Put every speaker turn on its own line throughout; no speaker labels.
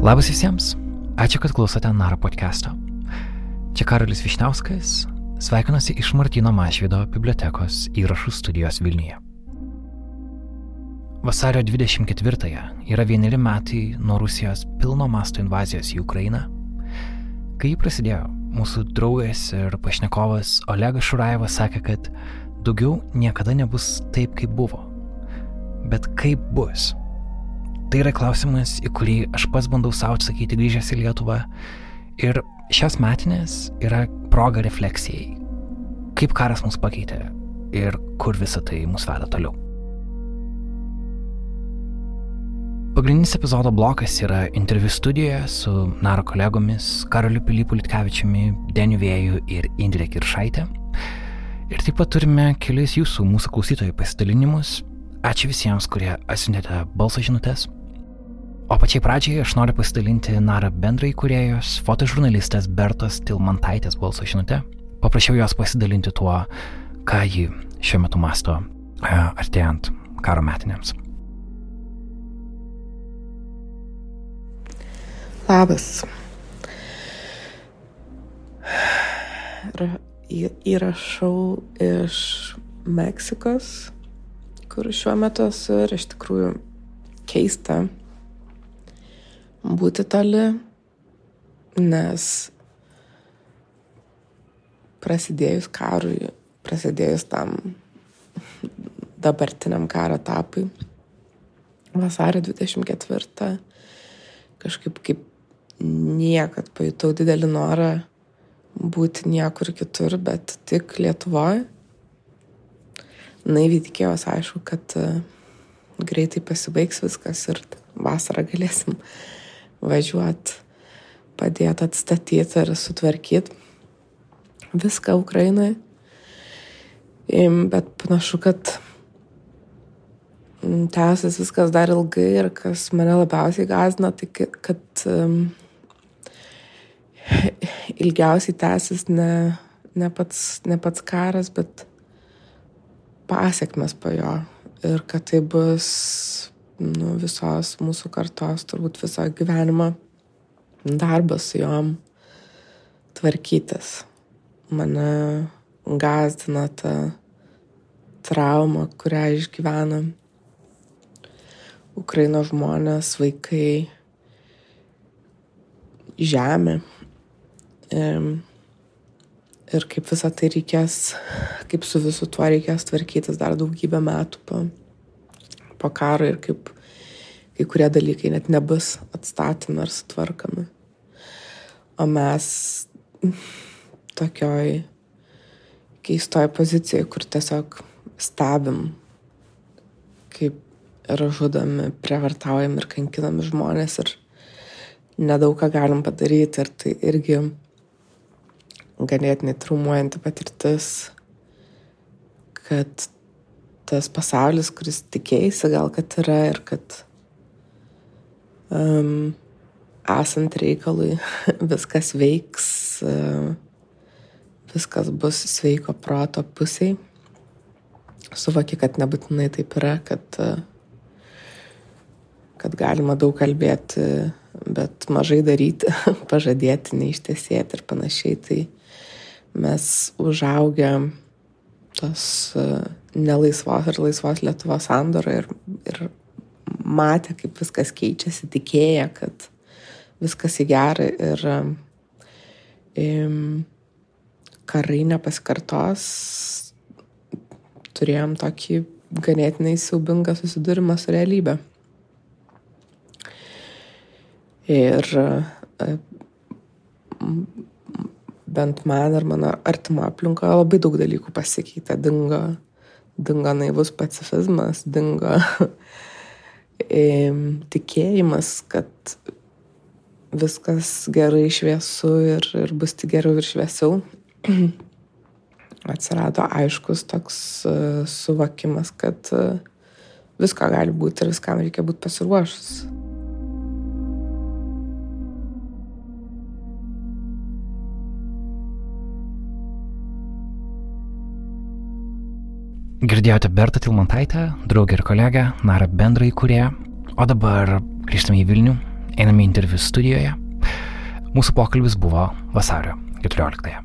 Labas visiems, ačiū, kad klausote Naro podcast'o. Čia Karolis Višniauskas, sveikinuosi iš Martino Mašvido bibliotekos įrašų studijos Vilniuje. Vasario 24-ąją yra vieneri metai nuo Rusijos pilno masto invazijos į Ukrainą. Kai jį prasidėjo, mūsų draugas ir pašnekovas Olegas Šurajevas sakė, kad daugiau niekada nebus taip, kaip buvo. Bet kaip bus? Tai yra klausimas, į kurį aš pats bandau savo atsakyti grįžęs į Lietuvą. Ir šios metinės yra proga refleksijai. Kaip karas mus pakeitė ir kur visa tai mus veda toliau. Pagrindinis epizodo blokas yra interviu studijoje su Naro kolegomis Karoliu Pilypu Litkevičiumi, Deniu Vėju ir Indrė Kiršaitė. Ir taip pat turime kelias jūsų, mūsų klausytojų pasidalinimus. Ačiū visiems, kurie atsiuntėte balso žinutės. O pačiai pradžiai aš noriu pasidalinti Nara bendrai kuriejos, fotožurnalistės Bertos Tilmantaitės balso žinutę. Paprašiau jos pasidalinti tuo, ką ji šiuo metu masto e, artėjant karo metinėms.
Labas. Įrašau iš Meksikos, kur šiuo metu esu ir iš tikrųjų keista būti toli, nes prasidėjus karui, prasidėjus tam dabartiniam karo etapui, vasario 24 kažkaip kaip niekad pajutau didelį norą būti niekur kitur, bet tik Lietuvoje. Naiviai tikėjausi, aišku, kad greitai pasibaigs viskas ir vasarą galėsim važiuot, padėti atstatyti ir sutvarkyti viską Ukrainai. Bet panašu, kad mm, tęsis viskas dar ilgai ir kas mane labiausiai gazina, tai kad um, ilgiausiai tęsis ne, ne, pats, ne pats karas, bet pasiekmes po jo. Ir kad tai bus nu, visos mūsų kartos, turbūt visą gyvenimą darbas su juom tvarkytis. Mane gazdina ta trauma, kurią išgyvena Ukraino žmonės, vaikai, žemė. Ir kaip visą tai reikės, kaip su visu tuo reikės tvarkytis dar daugybę metų po, po karo ir kaip kai kurie dalykai net nebus atstatomi ar sutvarkami. O mes tokioj keistoj pozicijoje, kur tiesiog stebim, kaip yra žudomi, prievartaujami ir kankinami žmonės ir nedaug ką galim padaryti. Ir tai irgi ganėtinai traumuojanti patirtis, kad tas pasaulis, kuris tikėjai gal, kad yra ir kad um, esant reikalui viskas veiks, uh, viskas bus sveiko proto pusiai. Suvoki, kad nebūtinai taip yra, kad, uh, kad galima daug kalbėti, bet mažai daryti, pažadėti, neištesėti ir panašiai. Tai mes užaugę tos uh, nelaisvos ir laisvos Lietuvos sandorą ir, ir matė, kaip viskas keičiasi, tikėję, kad viskas į gerą ir um, karai nepasikartos. Turėjom tokį ganėtinai siaubingą susidūrimą su realybė. Ir bent man ir mano artimo aplinkoje labai daug dalykų pasikeitė. Dingo, dingo naivus pacifizmas, dingo tikėjimas, kad viskas gerai šviesu ir, ir bus tik geriau ir šviesiau. Atsirado aiškus toks uh, suvokimas, kad uh, visko gali būti ir viskam reikia būti pasiruošus.
Girdėjote Bertą Tilmantaitę, draugę ir kolegę, Nara bendrai kurie. O dabar grįžtame į Vilnių, einame į interviu studijoje. Mūsų pokalbis buvo vasario 14-ąją.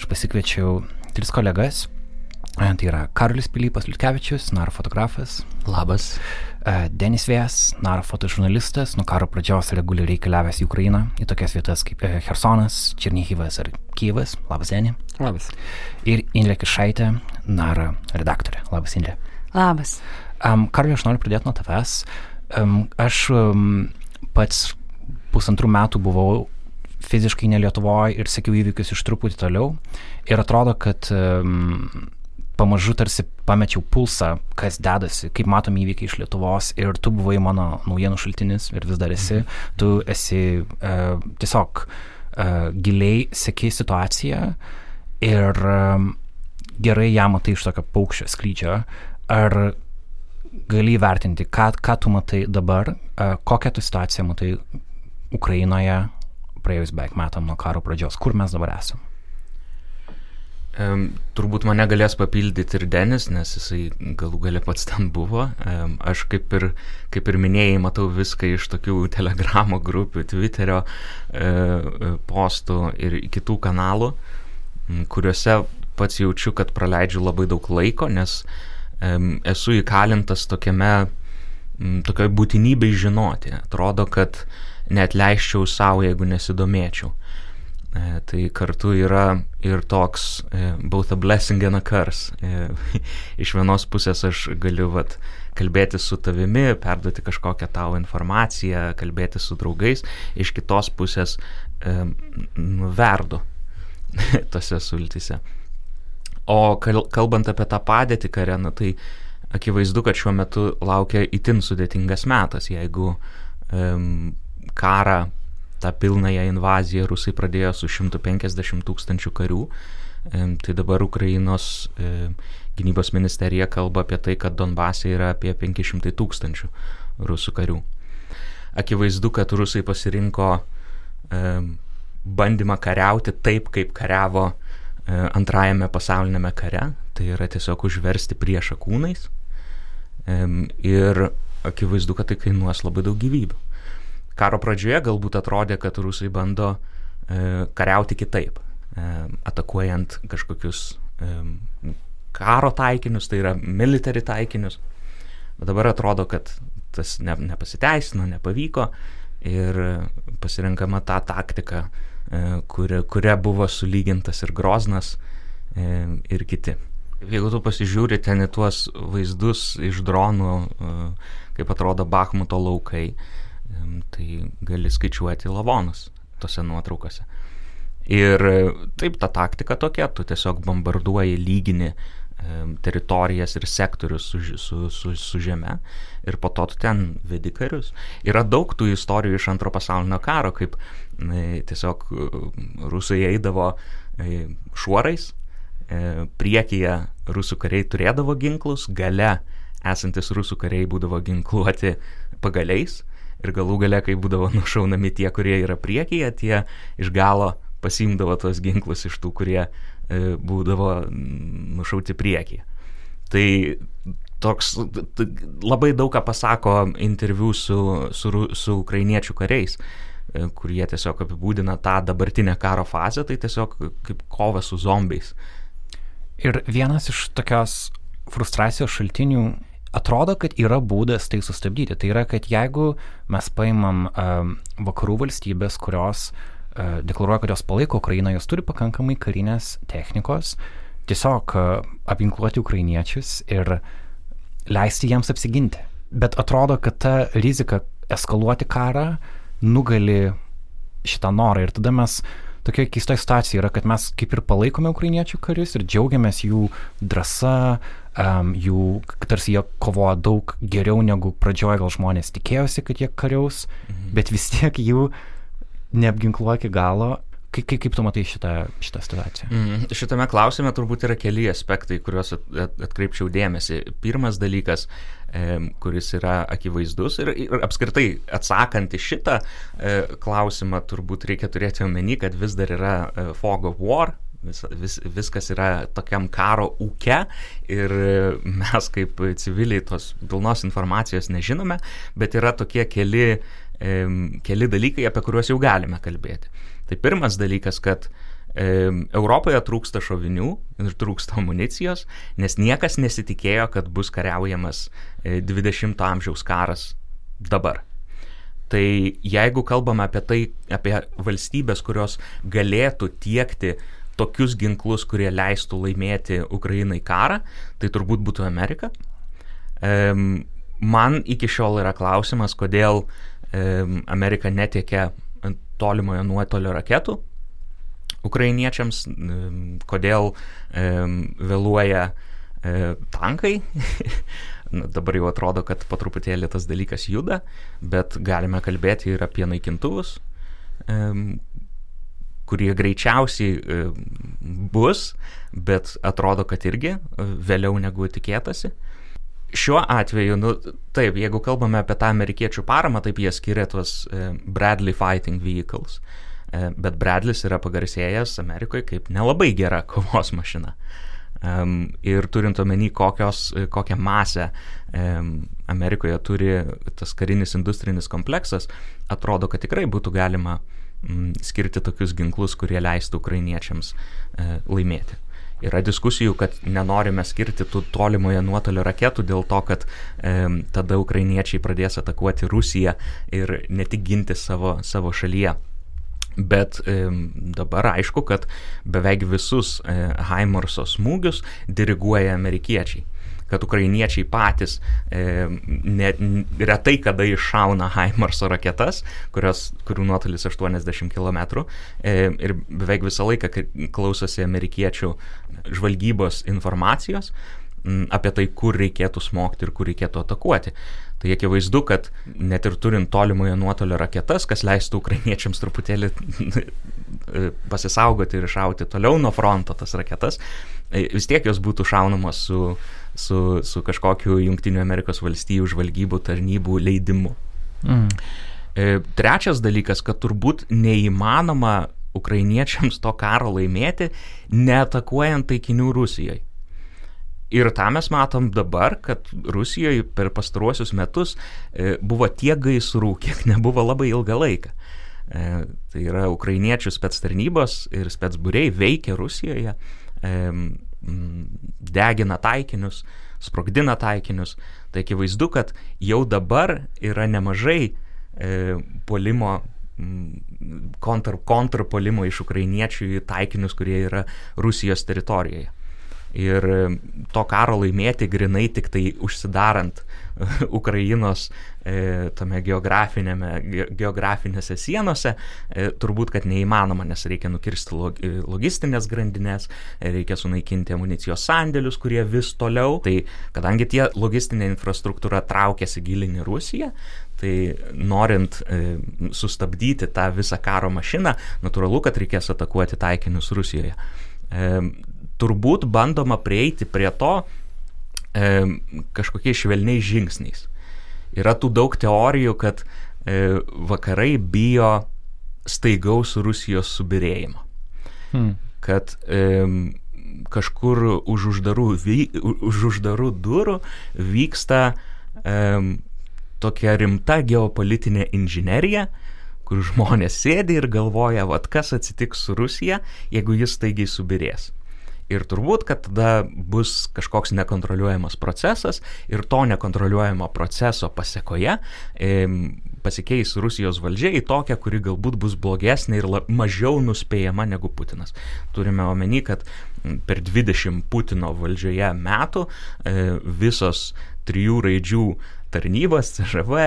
Aš pasikviečiau tris kolegas. Tai yra Karolis Pilypas Liutkevičius, naro fotografas.
Labas.
E, Denis Vėjas, naro fotožurnalistas, nuo karo pradžios reguliariai keliavęs į Ukrainą, į tokias vietas kaip e, Hersonas, Černyhivas ar Kyivas. Labas, Deni.
Labas.
Ir Indrė Kišaitė, naro redaktorė. Labas, Indrė.
Labas.
Um, Karli, aš noriu pradėti nuo tavęs. Um, aš um, pats pusantrų metų buvau fiziškai ne Lietuvoje ir sekiau įvykius iš truputį toliau. Ir atrodo, kad um, pamažu tarsi pamečiau pulsą, kas dedasi, kaip matom įvykiai iš Lietuvos. Ir tu buvai mano naujienų šaltinis ir vis dar esi. Tu esi uh, tiesiog uh, giliai sekiai situaciją ir um, gerai ją matai iš tokio paukščio skrydžio. Ar gali įvertinti, ką, ką tu matai dabar, uh, kokią tu situaciją matai Ukrainoje praėjus beveik metam nuo karo pradžios, kur mes dabar esame?
Turbūt mane galės papildyti ir Denis, nes jisai galų gale pats ten buvo. Aš kaip ir, kaip ir minėjai, matau viską iš tokių telegramo grupių, Twitterio uh, postų ir kitų kanalų, kuriuose pats jaučiu, kad praleidžiu labai daug laiko, nes esu įkalintas tokiame, um, tokioj būtinybei žinoti. Atrodo, kad net leiščiau savo, jeigu nesidomėčiau. E, tai kartu yra ir toks e, both a blessing and a curse. E, iš vienos pusės aš galiu vat, kalbėti su tavimi, perduoti kažkokią tavo informaciją, kalbėti su draugais, iš kitos pusės verdu tose sultise. O kalbant apie tą padėtį kare, na, tai akivaizdu, kad šiuo metu laukia itin sudėtingas metas, jeigu um, karą tą pilnąją invaziją rusai pradėjo su 150 tūkstančių karių. Tai dabar Ukrainos gynybos ministerija kalba apie tai, kad Donbase yra apie 500 tūkstančių rusų karių. Akivaizdu, kad rusai pasirinko bandymą kariauti taip, kaip kariavo antrajame pasaulinėme kare, tai yra tiesiog užversti priešą kūnais. Ir akivaizdu, kad tai kainuos labai daug gyvybių karo pradžioje galbūt atrodė, kad rusai bando e, kariauti kitaip, e, atakuojant kažkokius e, karo taikinius, tai yra military taikinius. Bet dabar atrodo, kad tas ne, nepasiteisino, nepavyko ir pasirinkama ta taktika, kuria, kuria buvo sulygintas ir Groznas ir kiti. Jeigu tu pasižiūri ten į tuos vaizdus iš dronų, kaip atrodo Bakhmuto laukai, tai gali skaičiuoti lavonus tose nuotraukose. Ir taip, ta taktika tokia, tu tiesiog bombarduoji lygini teritorijas ir sektorius su, su, su, su žeme ir po to tu ten vedi karius. Yra daug tų istorijų iš antro pasaulinio karo, kaip e, tiesiog e, rusai eidavo e, šuorais, e, priekyje rusų kariai turėdavo ginklus, gale esantis rusų kariai būdavo ginkluoti pagaliais ir galų gale, kai būdavo nušaunami tie, kurie yra priekyje, tie iš galo pasimdavo tos ginklus iš tų, kurie e, būdavo nušauti priekyje. Tai toks labai daug ką pasako interviu su, su, su ukrainiečių kariais, e, kur jie tiesiog apibūdina tą dabartinę karo fazę, tai tiesiog kaip kova su zombiais.
Ir vienas iš tokios frustracijos šaltinių atrodo, kad yra būdas tai sustabdyti. Tai yra, kad jeigu mes paimam um, vakarų valstybės, kurios uh, deklaruoja, kad jos palaiko Ukrainą, jos turi pakankamai karinės technikos, tiesiog uh, apginkluoti ukrainiečius ir leisti jiems apsiginti. Bet atrodo, kad ta rizika eskaluoti karą nugali šitą norą ir tada mes tokia keista situacija yra, kad mes kaip ir palaikome ukrainiečių karius ir džiaugiamės jų drąsa, um, jų, tarsi jie kovoja daug geriau negu pradžioje gal žmonės tikėjosi, kad jie kariaus, mhm. bet vis tiek jų neapginkluoja iki galo. Kaip, kaip, kaip tu matai šitą, šitą situaciją?
Mm, šitame klausime turbūt yra keli aspektai, kuriuos at, at, atkreipčiau dėmesį. Pirmas dalykas, e, kuris yra akivaizdus ir, ir apskritai atsakant į šitą e, klausimą, turbūt reikia turėti omeny, kad vis dar yra e, fog of war, Vis, vis, viskas yra tokiam karo ūke ir mes kaip civiliai tos pilnos informacijos nežinome, bet yra tokie keli, e, keli dalykai, apie kuriuos jau galime kalbėti. Tai pirmas dalykas, kad e, Europoje trūksta šovinių ir trūksta amunicijos, nes niekas nesitikėjo, kad bus kariaujamas e, 20-ojo amžiaus karas dabar. Tai jeigu kalbame apie tai, apie valstybės, kurios galėtų tiekti tokius ginklus, kurie leistų laimėti Ukrainai karą, tai turbūt būtų Amerika. Um, man iki šiol yra klausimas, kodėl um, Amerika netiekia tolimojo nuotolio raketų ukrainiečiams, um, kodėl um, vėluoja um, tankai. dabar jau atrodo, kad po truputėlį tas dalykas juda, bet galime kalbėti ir apie naikintuvus, kurie greičiausiai bus, bet atrodo, kad irgi vėliau negu tikėtasi. Šiuo atveju, nu, taip, jeigu kalbame apie tą amerikiečių paramą, taip jie skiria tuos Bradley Fighting Vehicles. Bet Bradlis yra pagarsėjęs Amerikoje kaip nelabai gera kovos mašina. Um, ir turint omeny, kokios, kokią masę um, Amerikoje turi tas karinis industrinis kompleksas, atrodo, kad tikrai būtų galima um, skirti tokius ginklus, kurie leistų ukrainiečiams uh, laimėti. Yra diskusijų, kad nenorime skirti tų tolimoje nuotolio raketų dėl to, kad um, tada ukrainiečiai pradės atakuoti Rusiją ir ne tik ginti savo, savo šalyje. Bet e, dabar aišku, kad beveik visus e, Haimarso smūgius diriguoja amerikiečiai kad ukrainiečiai patys e, ne, retai kada iššauna Haimarso raketas, kurios, kurių nuotolis 80 km e, ir beveik visą laiką klausosi amerikiečių žvalgybos informacijos apie tai, kur reikėtų smogti ir kur reikėtų atakuoti. Tai akivaizdu, kad net ir turint tolimojo nuotolio raketas, kas leistų ukrainiečiams truputėlį pasisaugoti ir iššauti toliau nuo fronto tas raketas, e, vis tiek jos būtų šaunamos su, su, su kažkokiu Junktinių Amerikos valstybių žvalgybų tarnybų leidimu. Mm. E, trečias dalykas, kad turbūt neįmanoma ukrainiečiams to karo laimėti, neatakuojant taikinių Rusijoje. Ir tą mes matom dabar, kad Rusijoje per pastaruosius metus e, buvo tiek gaisrų, kiek nebuvo labai ilgą laiką. E, tai yra ukrainiečių spets tarnybos ir spets būriai veikia Rusijoje, degina taikinius, sprogdina taikinius. Tai akivaizdu, kad jau dabar yra nemažai polimo kontrpolimo iš ukrainiečių į taikinius, kurie yra Rusijos teritorijoje. Ir to karo laimėti grinai tik tai užsidarant Ukrainos e, tame geografinėme, ge, geografinėse sienose, e, turbūt, kad neįmanoma, nes reikia nukirsti log, logistinės grandinės, reikia sunaikinti amunicijos sandėlius, kurie vis toliau. Tai kadangi tie logistinė infrastruktūra traukiasi gilinį Rusiją, tai norint e, sustabdyti tą visą karo mašiną, natūralu, kad reikės atakuoti taikinius Rusijoje. E, turbūt bandoma prieiti prie to e, kažkokiais švelniais žingsniais. Yra tų daug teorijų, kad e, vakarai bijo staigaus Rusijos subirėjimo. Hmm. Kad e, kažkur už uždarų, vy, už uždarų durų vyksta e, tokia rimta geopolitinė inžinerija, kur žmonės sėdi ir galvoja, vad kas atsitiks su Rusija, jeigu jis staigiai subirės. Ir turbūt, kad tada bus kažkoks nekontroliuojamas procesas ir to nekontroliuojamo proceso pasiekoje pasikeis Rusijos valdžia į tokią, kuri galbūt bus blogesnė ir mažiau nuspėjama negu Putinas. Turime omeny, kad per 20 Putino valdžioje metų e, visos trijų raidžių tarnybos, CŽV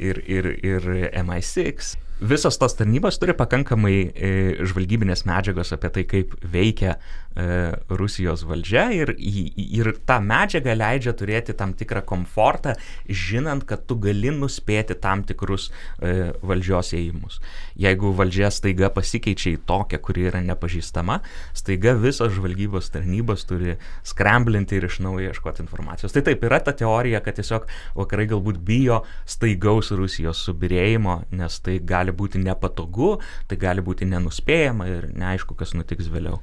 ir, ir, ir MI6 visos tos tarnybos turi pakankamai e, žvalgybinės medžiagos apie tai, kaip veikia e, Rusijos valdžia ir, ir ta medžiaga leidžia turėti tam tikrą komfortą, žinant, kad tu gali nuspėti tam tikrus e, valdžios įėjimus. Jeigu valdžia staiga pasikeičia į tokią, kuri yra nepažįstama, staiga visos žvalgybos tarnybos turi skramblinti ir iš naujo ieškoti informacijos. Tai taip, yra ta teorija, kad tiesiog vakarai galbūt bijo staigaus Rusijos subirėjimo, nes tai gali būti nepatogu, tai gali būti nenuspėjama ir neaišku, kas nutiks vėliau.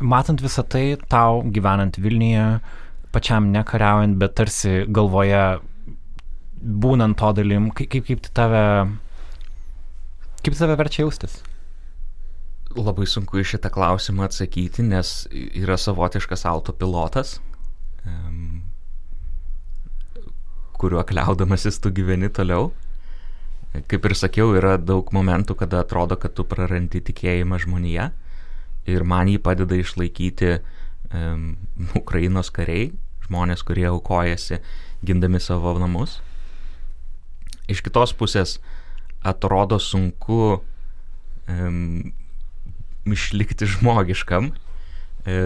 Matant visą tai, tau gyvenant Vilniuje, pačiam nekariaujant, bet tarsi galvoje būnant to dalim, kaip, kaip, kaip tave, kaip tave verčia jaustis?
Labai sunku į šitą klausimą atsakyti, nes yra savotiškas autopilotas, kuriuo kliaudamasis tu gyveni toliau. Kaip ir sakiau, yra daug momentų, kada atrodo, kad tu prarandi tikėjimą žmonėje ir man jį padeda išlaikyti um, Ukrainos kariai, žmonės, kurie aukojasi gindami savo namus. Iš kitos pusės atrodo sunku um, išlikti žmogiškam, e,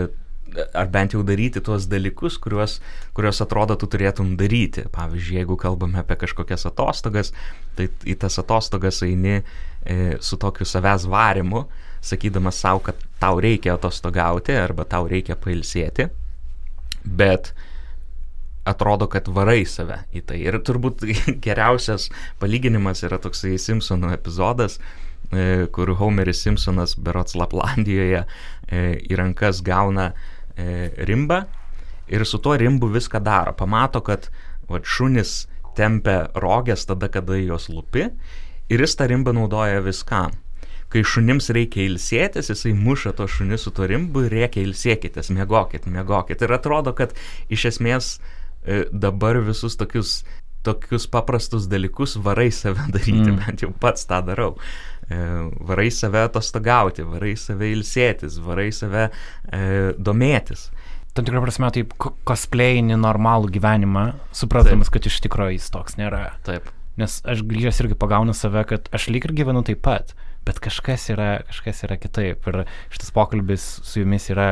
ar bent jau daryti tuos dalykus, kuriuos, kuriuos atrodo tu turėtum daryti. Pavyzdžiui, jeigu kalbame apie kažkokias atostogas, tai į tas atostogas eini e, su tokiu savęs varimu, sakydamas savo, kad tau reikia atostogauti arba tau reikia pailsėti, bet atrodo, kad varai save į tai. Ir turbūt geriausias palyginimas yra toksai Simpsonų epizodas, e, kur Homeris Simpsonas berots Laplandijoje e, į rankas gauna e, rimbą ir su tuo rimbu viską daro. Pamato, kad va, šunis tempia rogės tada, kada jos lupi ir jis tą rimbą naudoja viskam. Kai šunims reikia ilsėtis, jisai muša to šunis su to rimbu ir reikia ilsėkitės, mėgokit, mėgokit. Ir atrodo, kad iš esmės e, dabar visus tokius, tokius paprastus dalykus varai save daryti, mm. bent jau pats tą darau. E, varai save atostogauti, varai save ilsėtis, varai save e, domėtis.
Tam tikrą prasme, taip cosplayini normalų gyvenimą, suprasdamas, kad iš tikrųjų jis toks nėra.
Taip.
Nes aš grįžęs irgi pagaunu save, kad aš lyg ir gyvenu taip pat, bet kažkas yra, kažkas yra kitaip. Ir šitas pokalbis su jumis yra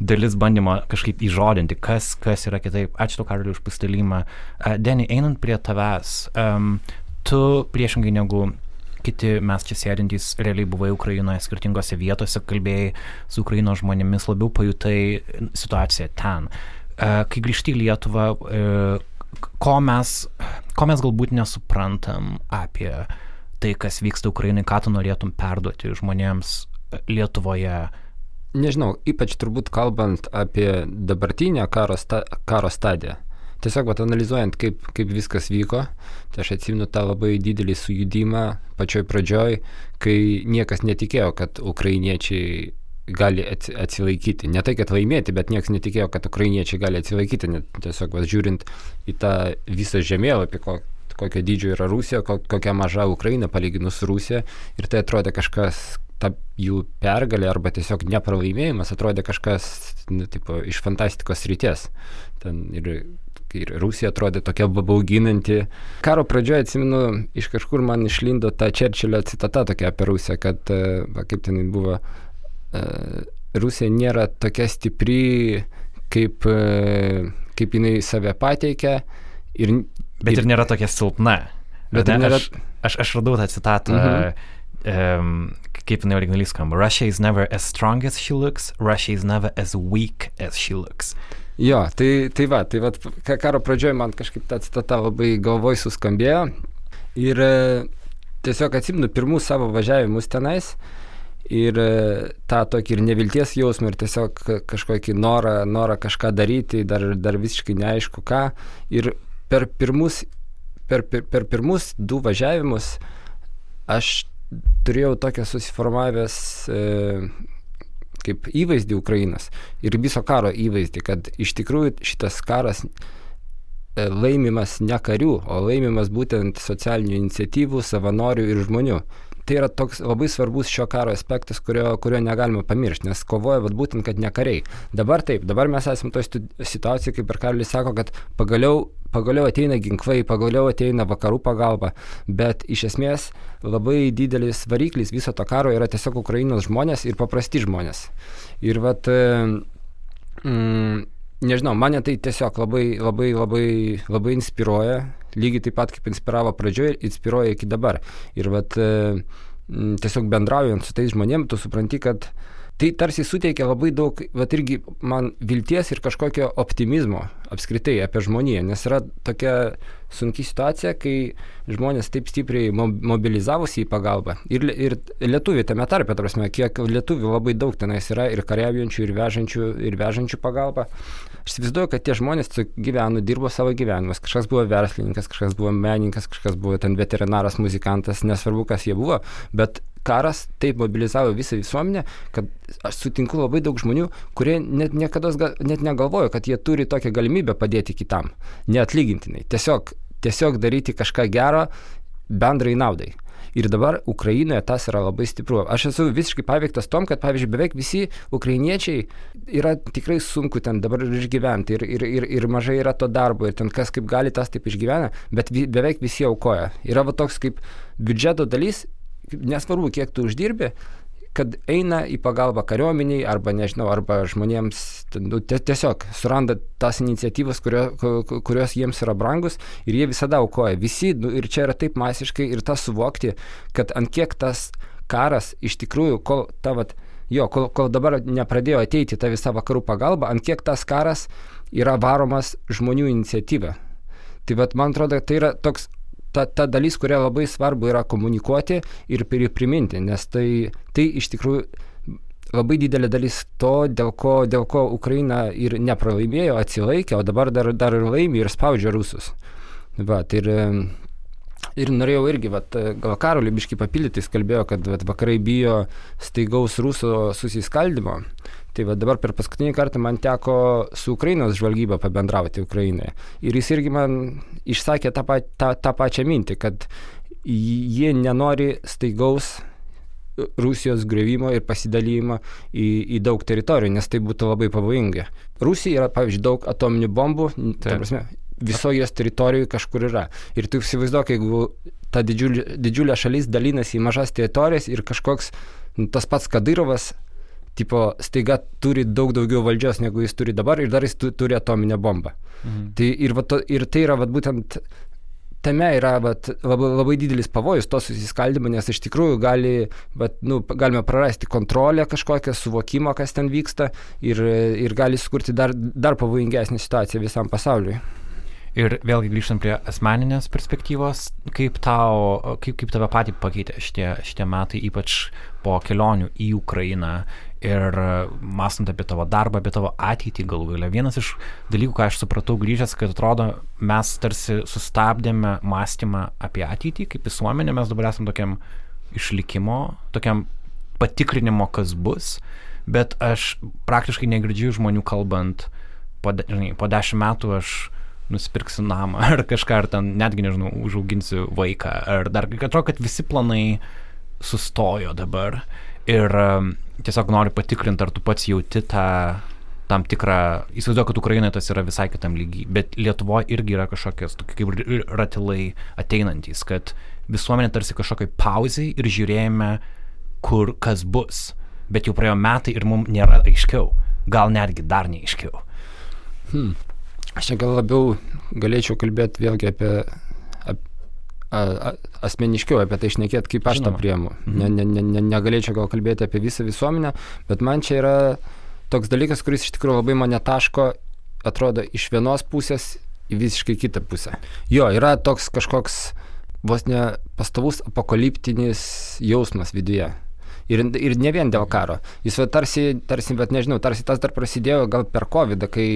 dalis bandymo kažkaip įžodinti, kas, kas yra kitaip. Ačiū tau, Karaliu, už pastalimą. Uh, Deni, einant prie tavęs, um, tu priešingai negu kiti mes čia sėdintys realiai buvai Ukrainoje skirtingose vietose, kalbėjai su Ukrainos žmonėmis, labiau pajutai situaciją ten. Kai grįžti į Lietuvą, e, ko mes, ko mes galbūt nesuprantam apie tai, kas vyksta Ukrainai, ką tu norėtum perduoti žmonėms Lietuvoje?
Nežinau, ypač turbūt kalbant apie dabartinę karo, sta, karo stadiją tiesiog vat, analizuojant, kaip, kaip viskas vyko, tai aš atsimenu tą labai didelį sujudimą pačioj pradžioj, kai niekas netikėjo, kad ukrainiečiai gali atsilaikyti. Ne tai, kad laimėti, bet niekas netikėjo, kad ukrainiečiai gali atsilaikyti. Net tiesiog vas, žiūrint į tą visą žemėlapį, ko, kokio dydžio yra Rusija, ko, kokia maža Ukraina palyginus su Rusija. Ir tai atrodė kažkas, ta jų pergalė arba tiesiog nepralaimėjimas atrodė kažkas nu, tipo, iš fantastikos ryties. Ten ir ir Rusija atrodė tokia bauginanti. Karo pradžioje atsimenu, iš kažkur man išlindo ta Čerčilio citata tokia apie Rusiją, kad, e, va, kaip ten buvo, e, Rusija nėra tokia stipri, kaip, e, kaip jinai save pateikia. Ir,
Bet ir, ir nėra tokia silpna. Bet ne, nėra... aš, aš, aš radau tą citatą. Mhm. Um, kaip jinai originaliai skamba. Russia is never as strong as she looks, Russia is never as weak as she looks.
Jo, tai, tai va, tai va, karo pradžioje man kažkaip ta citata labai galvoj suskambėjo. Ir e, tiesiog atsimenu pirmus savo važiavimus tenais. Ir e, tą tokį ir nevilties jausmą, ir tiesiog kažkokį norą, norą kažką daryti, dar, dar visiškai neaišku ką. Ir per pirmus, per, per, per pirmus du važiavimus aš turėjau tokią susiformavęs e, kaip įvaizdį Ukrainos ir viso karo įvaizdį, kad iš tikrųjų šitas karas e, laimimas ne karių, o laimimas būtent socialinių iniciatyvų, savanorių ir žmonių. Tai yra toks labai svarbus šio karo aspektas, kurio, kurio negalima pamiršti, nes kovoja vat, būtent, kad ne kariai. Dabar taip, dabar mes esame toje situacijoje, kaip ir Karlis sako, kad pagaliau pagaliau ateina ginklai, pagaliau ateina vakarų pagalba, bet iš esmės labai didelis variklis viso to karo yra tiesiog Ukrainos žmonės ir paprasti žmonės. Ir vat, mm, nežinau, mane tai tiesiog labai, labai, labai, labai inspiruoja, lygiai taip pat kaip inspiravo pradžioje, inspiruoja iki dabar. Ir vat, mm, tiesiog bendraujant su tais žmonėmis, tu supranti, kad tai tarsi suteikia labai daug, va irgi man vilties ir kažkokio optimizmo apskritai apie žmoniją, nes yra tokia sunki situacija, kai žmonės taip stipriai mobilizavosi į pagalbą. Ir, ir lietuvių tame tarpe, ta prasme, kiek lietuvių labai daug tenais yra ir kariaujančių, ir vežančių, ir vežančių pagalbą. Aš įsivaizduoju, kad tie žmonės gyveno, dirbo savo gyvenimus. Kažkas buvo verslininkas, kažkas buvo menininkas, kažkas buvo ten veterinaras, muzikantas, nesvarbu, kas jie buvo, bet karas taip mobilizavo visą visuomenę, kad aš sutinku labai daug žmonių, kurie net niekada net negalvojo, kad jie turi tokią galimybę padėti kitam, neatlygintinai. Tiesiog, tiesiog daryti kažką gero bendrai naudai. Ir dabar Ukrainoje tas yra labai stipru. Aš esu visiškai paveiktas tom, kad, pavyzdžiui, beveik visi ukrainiečiai yra tikrai sunku ten dabar išgyventi ir, ir, ir, ir mažai yra to darbo ir ten kas kaip gali, tas taip išgyvena, bet vi, beveik visi aukoja. Yra va toks kaip biudžeto dalis nesvarbu, kiek tu uždirbi, kad eina į pagalbą kariuomeniai arba, nežinau, arba žmonėms, nu, tiesiog suranda tas iniciatyvas, kurio, kurios jiems yra brangus ir jie visada aukoja. Visi, nu, ir čia yra taip masiškai ir tas suvokti, kad ant kiek tas karas iš tikrųjų, kol tavat, jo, kol, kol dabar nepradėjo ateiti ta visa vakarų pagalba, ant kiek tas karas yra varomas žmonių iniciatyva. Tai vad, man atrodo, tai yra toks ta, ta dalis, kurią labai svarbu yra komunikuoti ir priminti, nes tai, tai iš tikrųjų labai didelė dalis to, dėl ko, dėl ko Ukraina ir nepralaimėjo, atsilaikė, o dabar dar, dar ir laimi ir spaudžia rusus. Va, tai ir, ir norėjau irgi, vat, gal Karolį biškai papildyti, jis kalbėjo, kad vat, vakarai bijo staigaus rusų susiskaldimo. Tai va dabar per paskutinį kartą man teko su Ukrainos žvalgyba pabendrauti Ukrainoje. Ir jis irgi man išsakė tą, pa, tą, tą pačią mintį, kad jie nenori staigaus Rusijos grevimo ir pasidalymo į, į daug teritorijų, nes tai būtų labai pavojinga. Rusija yra, pavyzdžiui, daug atominių bombų, prasme, visoje jos teritorijoje kažkur yra. Ir tu įsivaizduok, jeigu ta didžiulė, didžiulė šalis dalinasi į mažas teritorijas ir kažkoks nu, tas pats Kadyrovas tipo, staiga turi daug daugiau valdžios, negu jis turi dabar ir dar jis tu, turi atominę bombą. Mhm. Tai ir, va, to, ir tai yra va, būtent tame yra vat, labai, labai didelis pavojus to susiskaldimo, nes iš tikrųjų gali, vat, nu, galime prarasti kontrolę kažkokią, suvokimą, kas ten vyksta ir, ir gali sukurti dar, dar pavojingesnį situaciją visam pasauliui.
Ir vėlgi grįžtant prie asmeninės perspektyvos, kaip, tau, kaip, kaip tave patį pakeitė šitie, šitie metai, ypač po kelionių į Ukrainą ir mąstant apie tavo darbą, apie tavo ateitį galų galę. Vienas iš dalykų, ką aš supratau grįžęs, kad atrodo, mes tarsi sustabdėme mąstymą apie ateitį, kaip visuomenė, mes dabar esame tokiam išlikimo, tokiam patikrinimo, kas bus, bet aš praktiškai negirdžiu žmonių kalbant, po, žinai, po dešimt metų aš nusipirksiu namą ar kažką, ar ten netgi, nežinau, užauginsiu vaiką, ar dar, atrodo, kad visi planai sustojo dabar ir um, tiesiog noriu patikrinti, ar tu pats jauti tą tam tikrą, įsivaizduoju, kad Ukrainoje tas yra visai kitam lygiai, bet Lietuvoje irgi yra kažkokios tokie kaip ratilai ateinantys, kad visuomenė tarsi kažkokiai pauziai ir žiūrėjome, kur kas bus, bet jau praėjo metai ir mums nėra aiškiau, gal netgi dar neaiškiau.
Hmm. Aš čia gal labiau galėčiau kalbėti vėlgi apie, asmeniškiau apie tai išnekėti, kaip aš Žinoma. tą priemu. Mhm. Ne, ne, ne, ne, negalėčiau gal kalbėti apie visą visuomenę, bet man čia yra toks dalykas, kuris iš tikrųjų labai mane taško, atrodo, iš vienos pusės į visiškai kitą pusę. Jo, yra toks kažkoks vos ne pastovus apokaliptinis jausmas viduje. Ir, ir ne vien dėl karo. Jis tarsi, tarsi, bet nežinau, tarsi tas dar prasidėjo gal per COVID, kai,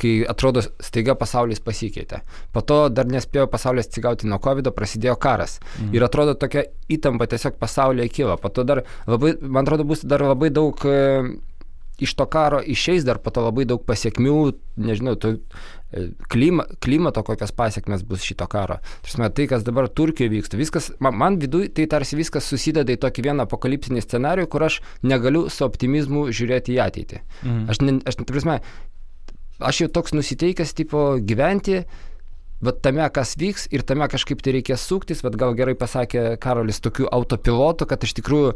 kai atrodo staiga pasaulis pasikeitė. Po to dar nespėjo pasaulis atsigauti nuo COVID, prasidėjo karas. Mhm. Ir atrodo tokia įtampa tiesiog pasaulyje kyla. Po to dar labai, man atrodo, bus dar labai daug iš to karo išeis dar po to labai daug pasiekmių, nežinau, tu, e, klima, klimato kokios pasiekmes bus šito karo. Tarsi, tai, kas dabar Turkijoje vyksta, viskas, man, man viduje tai tarsi viskas susideda į tokį vieną apokalipsinį scenarių, kur aš negaliu su optimizmu žiūrėti į ateitį. Mhm. Aš, ne, aš, prasme, aš jau toks nusiteikęs, tipo, gyventi, bet tame, kas vyks ir tame kažkaip tai reikės suktis, bet gal gerai pasakė Karolis, tokiu autopilotu, kad iš tikrųjų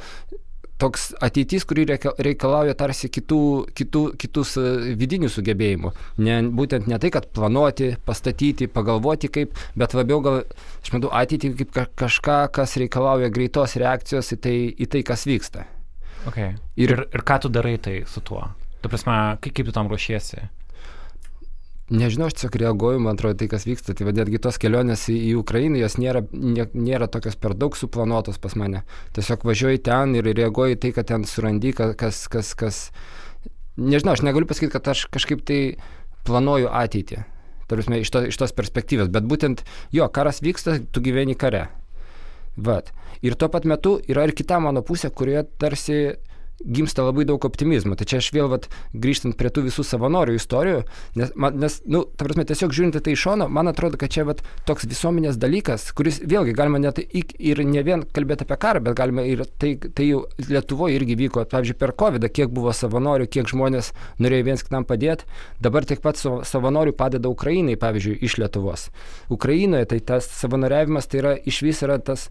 toks ateitis, kuri reikalauja tarsi kitų, kitų, kitus e, vidinių sugebėjimų. Ne, būtent ne tai, kad planuoti, pastatyti, pagalvoti kaip, bet labiau gal, aš matau, ateitį kaip kažką, kas reikalauja greitos reakcijos į tai, į tai kas vyksta.
Okay. Ir, ir, ir ką tu darai tai su tuo? Tu prasme, kaip, kaip tu tam ruošiesi?
Nežinau, aš tiesiog reaguoju, man atrodo, tai kas vyksta. Tai vadėtgi tos kelionės į, į Ukrainą, jos nėra, nė, nėra tokios per daug suplanuotos pas mane. Tiesiog važiuoju ten ir reaguoju tai, kad ten surandy, kas, kas, kas... Nežinau, aš negaliu pasakyti, kad aš kažkaip tai planuoju ateitį. Tarsi, iš, to, iš tos perspektyvos. Bet būtent, jo, karas vyksta, tu gyveni kare. Vat. Ir tuo pat metu yra ir kita mano pusė, kurioje tarsi gimsta labai daug optimizmo. Tai čia aš vėl, vat, grįžtant prie tų visų savanorių istorijų, nes, man, nes nu, ta prasme, tiesiog žiūrint tai iš šono, man atrodo, kad čia vat, toks visuomenės dalykas, kuris vėlgi galima net ir ne vien kalbėti apie karą, bet galima ir tai, tai jau Lietuvoje irgi vyko, pavyzdžiui, per COVID, kiek buvo savanorių, kiek žmonės norėjo viens kitam padėti, dabar tiek pat savanorių padeda Ukrainai, pavyzdžiui, iš Lietuvos. Ukrainoje tai tas savanoriavimas tai yra iš vis yra tas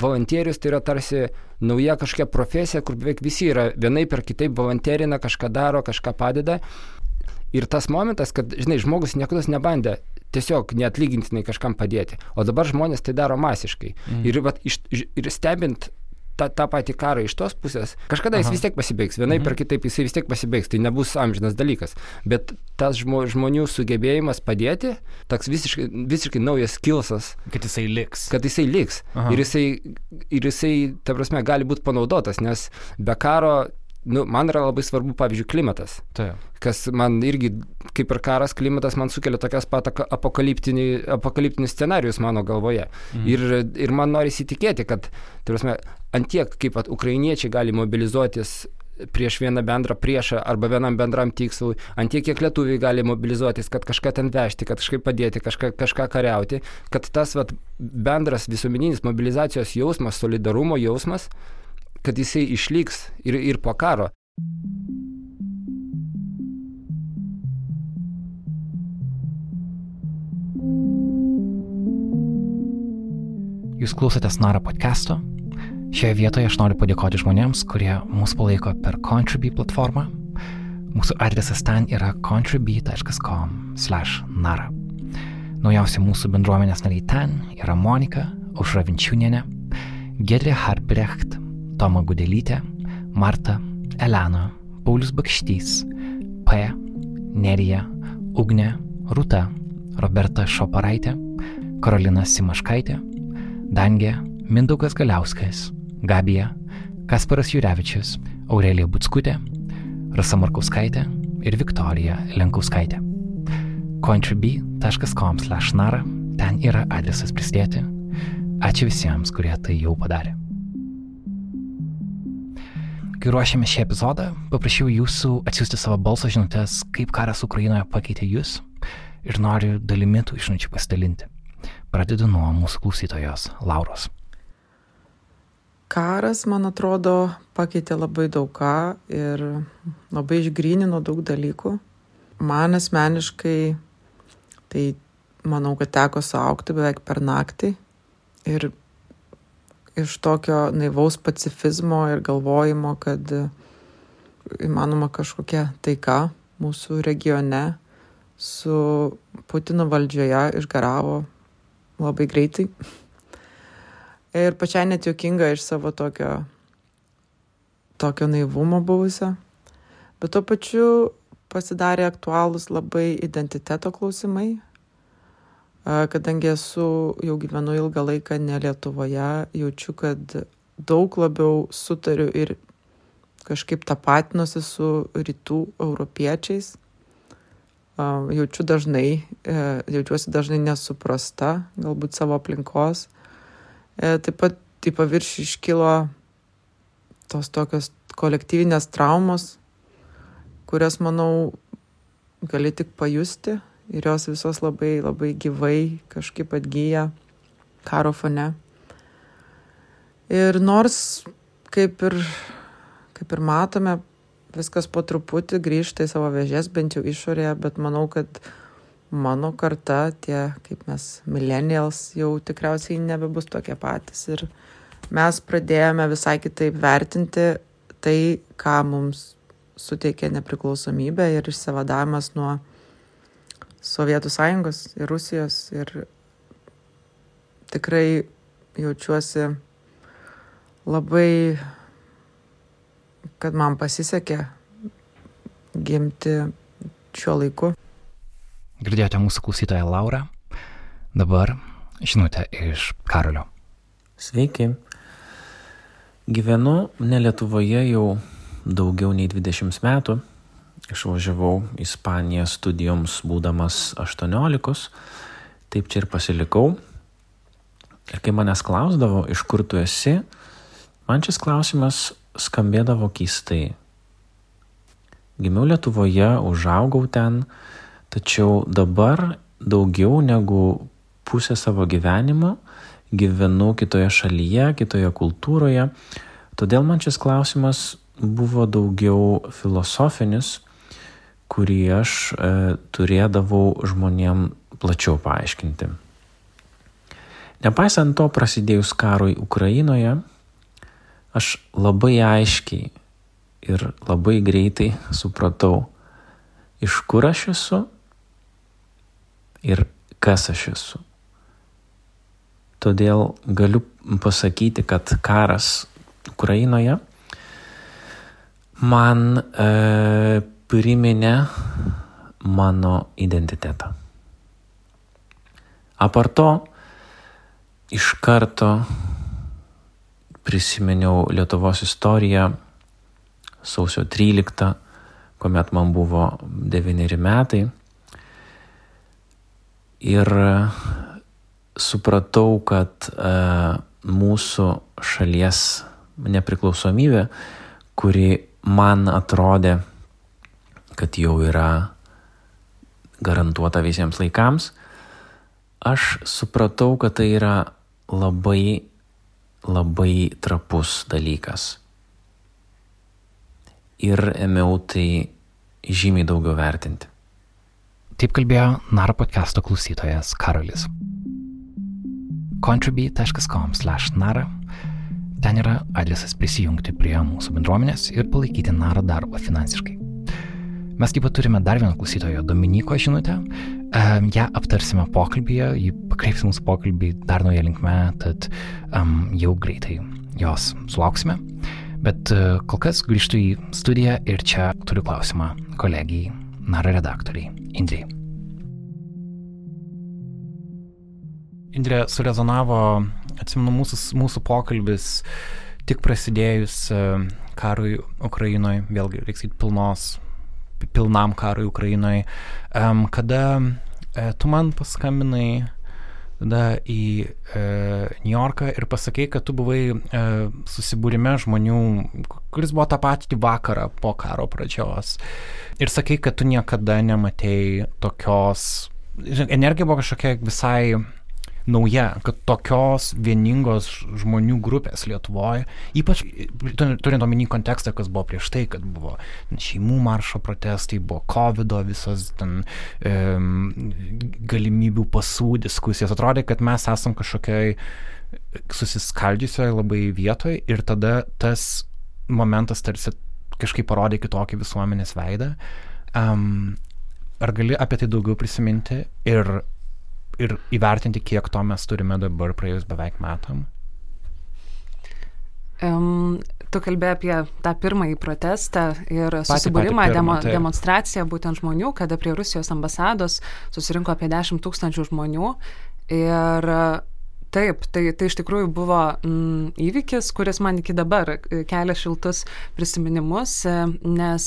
volontierius, tai yra tarsi nauja kažkokia profesija, kur beveik visi yra vienaip ar kitaip volonterina, kažką daro, kažką padeda. Ir tas momentas, kad, žinai, žmogus niekada nebandė tiesiog neatlygintinai kažkam padėti, o dabar žmonės tai daro masiškai. Mm. Ir, vat, iš, ir stebint tą, tą patį karą iš tos pusės, kažkada jis vis tiek pasibaigs, vienai mhm. per kitaip jisai vis tiek pasibaigs, tai nebus amžinas dalykas. Bet tas žmo, žmonių sugebėjimas padėti, toks visiškai, visiškai naujas kilsas.
Kad jisai liks.
Kad jisai liks. Ir jisai, ir jisai, ta prasme, gali būti panaudotas, nes be karo nu, man yra labai svarbu, pavyzdžiui, klimatas.
Taip.
Kas man irgi, kaip ir karas, klimatas man sukelia tokias pat apokaliptinius scenarius mano galvoje. Mm. Ir, ir man nori įsitikėti, kad, turėsime, antiek kaip at, ukrainiečiai gali mobilizuotis prieš vieną bendrą priešą arba vienam bendram tikslui, antiek kiek lietuviai gali mobilizuotis, kad kažką ten vežti, kad kažkaip padėti, kažką, kažką kariauti, kad tas vat, bendras visuomeninis mobilizacijos jausmas, solidarumo jausmas, kad jisai išliks ir, ir po karo.
Jūs klausotės Nara podcast'o. Šioje vietoje aš noriu padėkoti žmonėms, kurie mus palaiko per Contribui platformą. Mūsų adresas ten yra contribui.com/nara. Naujausi mūsų bendruomenės nariai ten yra Monika, Aušra Vinčiūnienė, Gedrė Harbrecht, Toma Gudelytė, Marta, Elena, Paulius Bakštys, P, Nerija, Ugnė, Rūta, Roberta Šoparaitė, Karolina Simaškaitė, Dangė, Mindaugas Galiauskas, Gabija, Kasparas Jurevičius, Aurelija Butskutė, Rasa Markauskaitė ir Viktorija Lenkauskaitė. contribui.com/nara ten yra adresas prisidėti. Ačiū visiems, kurie tai jau padarė. Kai ruošėme šį epizodą, paprašiau jūsų atsiųsti savo balso žinutės, kaip karas Ukrainoje pakeitė jūs ir noriu dalimi tų išnučių pasidalinti. Pradedu nuo mūsų klausytojos Lauros.
Karas, man atrodo, pakeitė labai daug ką ir labai išgrynino daug dalykų. Man asmeniškai tai manau, kad teko suaukti beveik per naktį ir iš tokio naivaus pacifizmo ir galvojimo, kad įmanoma kažkokia taika mūsų regione su Putino valdžioje išgaravo labai greitai. Ir pačiai net juokinga iš savo tokio, tokio naivumo buvusio. Bet tuo pačiu pasidarė aktualūs labai identiteto klausimai, kadangi esu jau gyvenu ilgą laiką ne Lietuvoje, jaučiu, kad daug labiau sutariu ir kažkaip tapatinuosi su rytų europiečiais. Jaučiu dažnai, e, jaučiuosi dažnai nesuprasta, galbūt savo aplinkos. E, taip pat į paviršių iškilo tos tokios kolektyvinės traumos, kurias, manau, gali tik pajusti ir jos visos labai labai gyvai kažkaip atgyja karo fone. Ir nors, kaip ir, kaip ir matome, viskas po truputį grįžta į savo vežės, bent jau išorėje, bet manau, kad mano karta, tie kaip mes millennials, jau tikriausiai nebebus tokie patys. Ir mes pradėjome visai kitaip vertinti tai, ką mums suteikė nepriklausomybė ir išsivadavimas nuo Sovietų sąjungos ir Rusijos ir tikrai jaučiuosi labai kad man pasisekė gimti šiuo laiku.
Girdėjote mūsų klausytoją Laurą. Dabar žinutė iš Karolio.
Sveiki. Gyvenu ne Lietuvoje jau daugiau nei 20 metų. Išvažiavau į Ispaniją studijoms būdamas 18. Taip čia ir pasilikau. Ir kai manęs klausdavo, iš kur tu esi, man šis klausimas skambėdavo keistai. Gimiau Lietuvoje, užaugau ten, tačiau dabar daugiau negu pusę savo gyvenimo gyvenu kitoje šalyje, kitoje kultūroje. Todėl man šis klausimas buvo daugiau filosofinis, kurį aš e, turėdavau žmonėm plačiau paaiškinti. Nepaisant to, prasidėjus karui Ukrainoje, aš labai aiškiai ir labai greitai supratau, iš kur aš esu ir kas aš esu. Todėl galiu pasakyti, kad karas Ukrainoje man e, priminė mano identitetą. Aparto iš karto prisiminiau Lietuvos istoriją sausio 13, kuomet man buvo 9 metai. Ir supratau, kad e, mūsų šalies nepriklausomybė, kuri man atrodė, kad jau yra garantuota visiems laikams, aš supratau, kad tai yra labai, labai trapus dalykas. Ir ėmiau tai žymiai daugiau vertinti.
Taip kalbėjo Naro podcast'o klausytojas Karolis. contribui.com/nara Ten yra adresas prisijungti prie mūsų bendruomenės ir palaikyti Naro darbą finansiškai. Mes taip pat turime dar vieną klausytojo Dominiko žinutę. Um, ją aptarsime pokalbėje, jį pakreips mūsų pokalbį dar nauja linkme, tad um, jau greitai jos sulauksime. Bet uh, kol kas grįžtu į studiją ir čia turiu klausimą kolegijai, Naro redaktoriai, Indrei. Indrė surezonavo, atsimenu, mūsų, mūsų pokalbis tik prasidėjus karui Ukrainoje, vėlgi reikia sakyti pilnos, pilnam karui Ukrainoje, um, kada e, tu man paskambinai tada į e, New Yorką ir pasakei, kad tu buvai e, susibūrime žmonių, kuris buvo tą patį vakarą po karo pradžios. Ir sakei, kad tu niekada nematėjai tokios, energija buvo kažkokia visai nauja, kad tokios vieningos žmonių grupės Lietuvoje, ypač turint omeny kontekstą, kas buvo prieš tai, kad buvo šeimų maršo protestai, buvo COVID, visos ten e, galimybių pasų diskusijos, atrodė, kad mes esam kažkokiai susiskaldžiusioje labai vietoje ir tada tas momentas tarsi kažkaip parodė kitokį visuomenės veidą. Um, ar gali apie tai daugiau prisiminti ir ir įvertinti, kiek to mes turime dabar praėjus beveik metam?
Um, tu kalbėjai apie tą pirmąjį protestą ir susibūrimą, demo, tai. demonstraciją būtent žmonių, kada prie Rusijos ambasados susirinko apie 10 tūkstančių žmonių. Ir Taip, tai, tai iš tikrųjų buvo mm, įvykis, kuris man iki dabar kelia šiltus prisiminimus, nes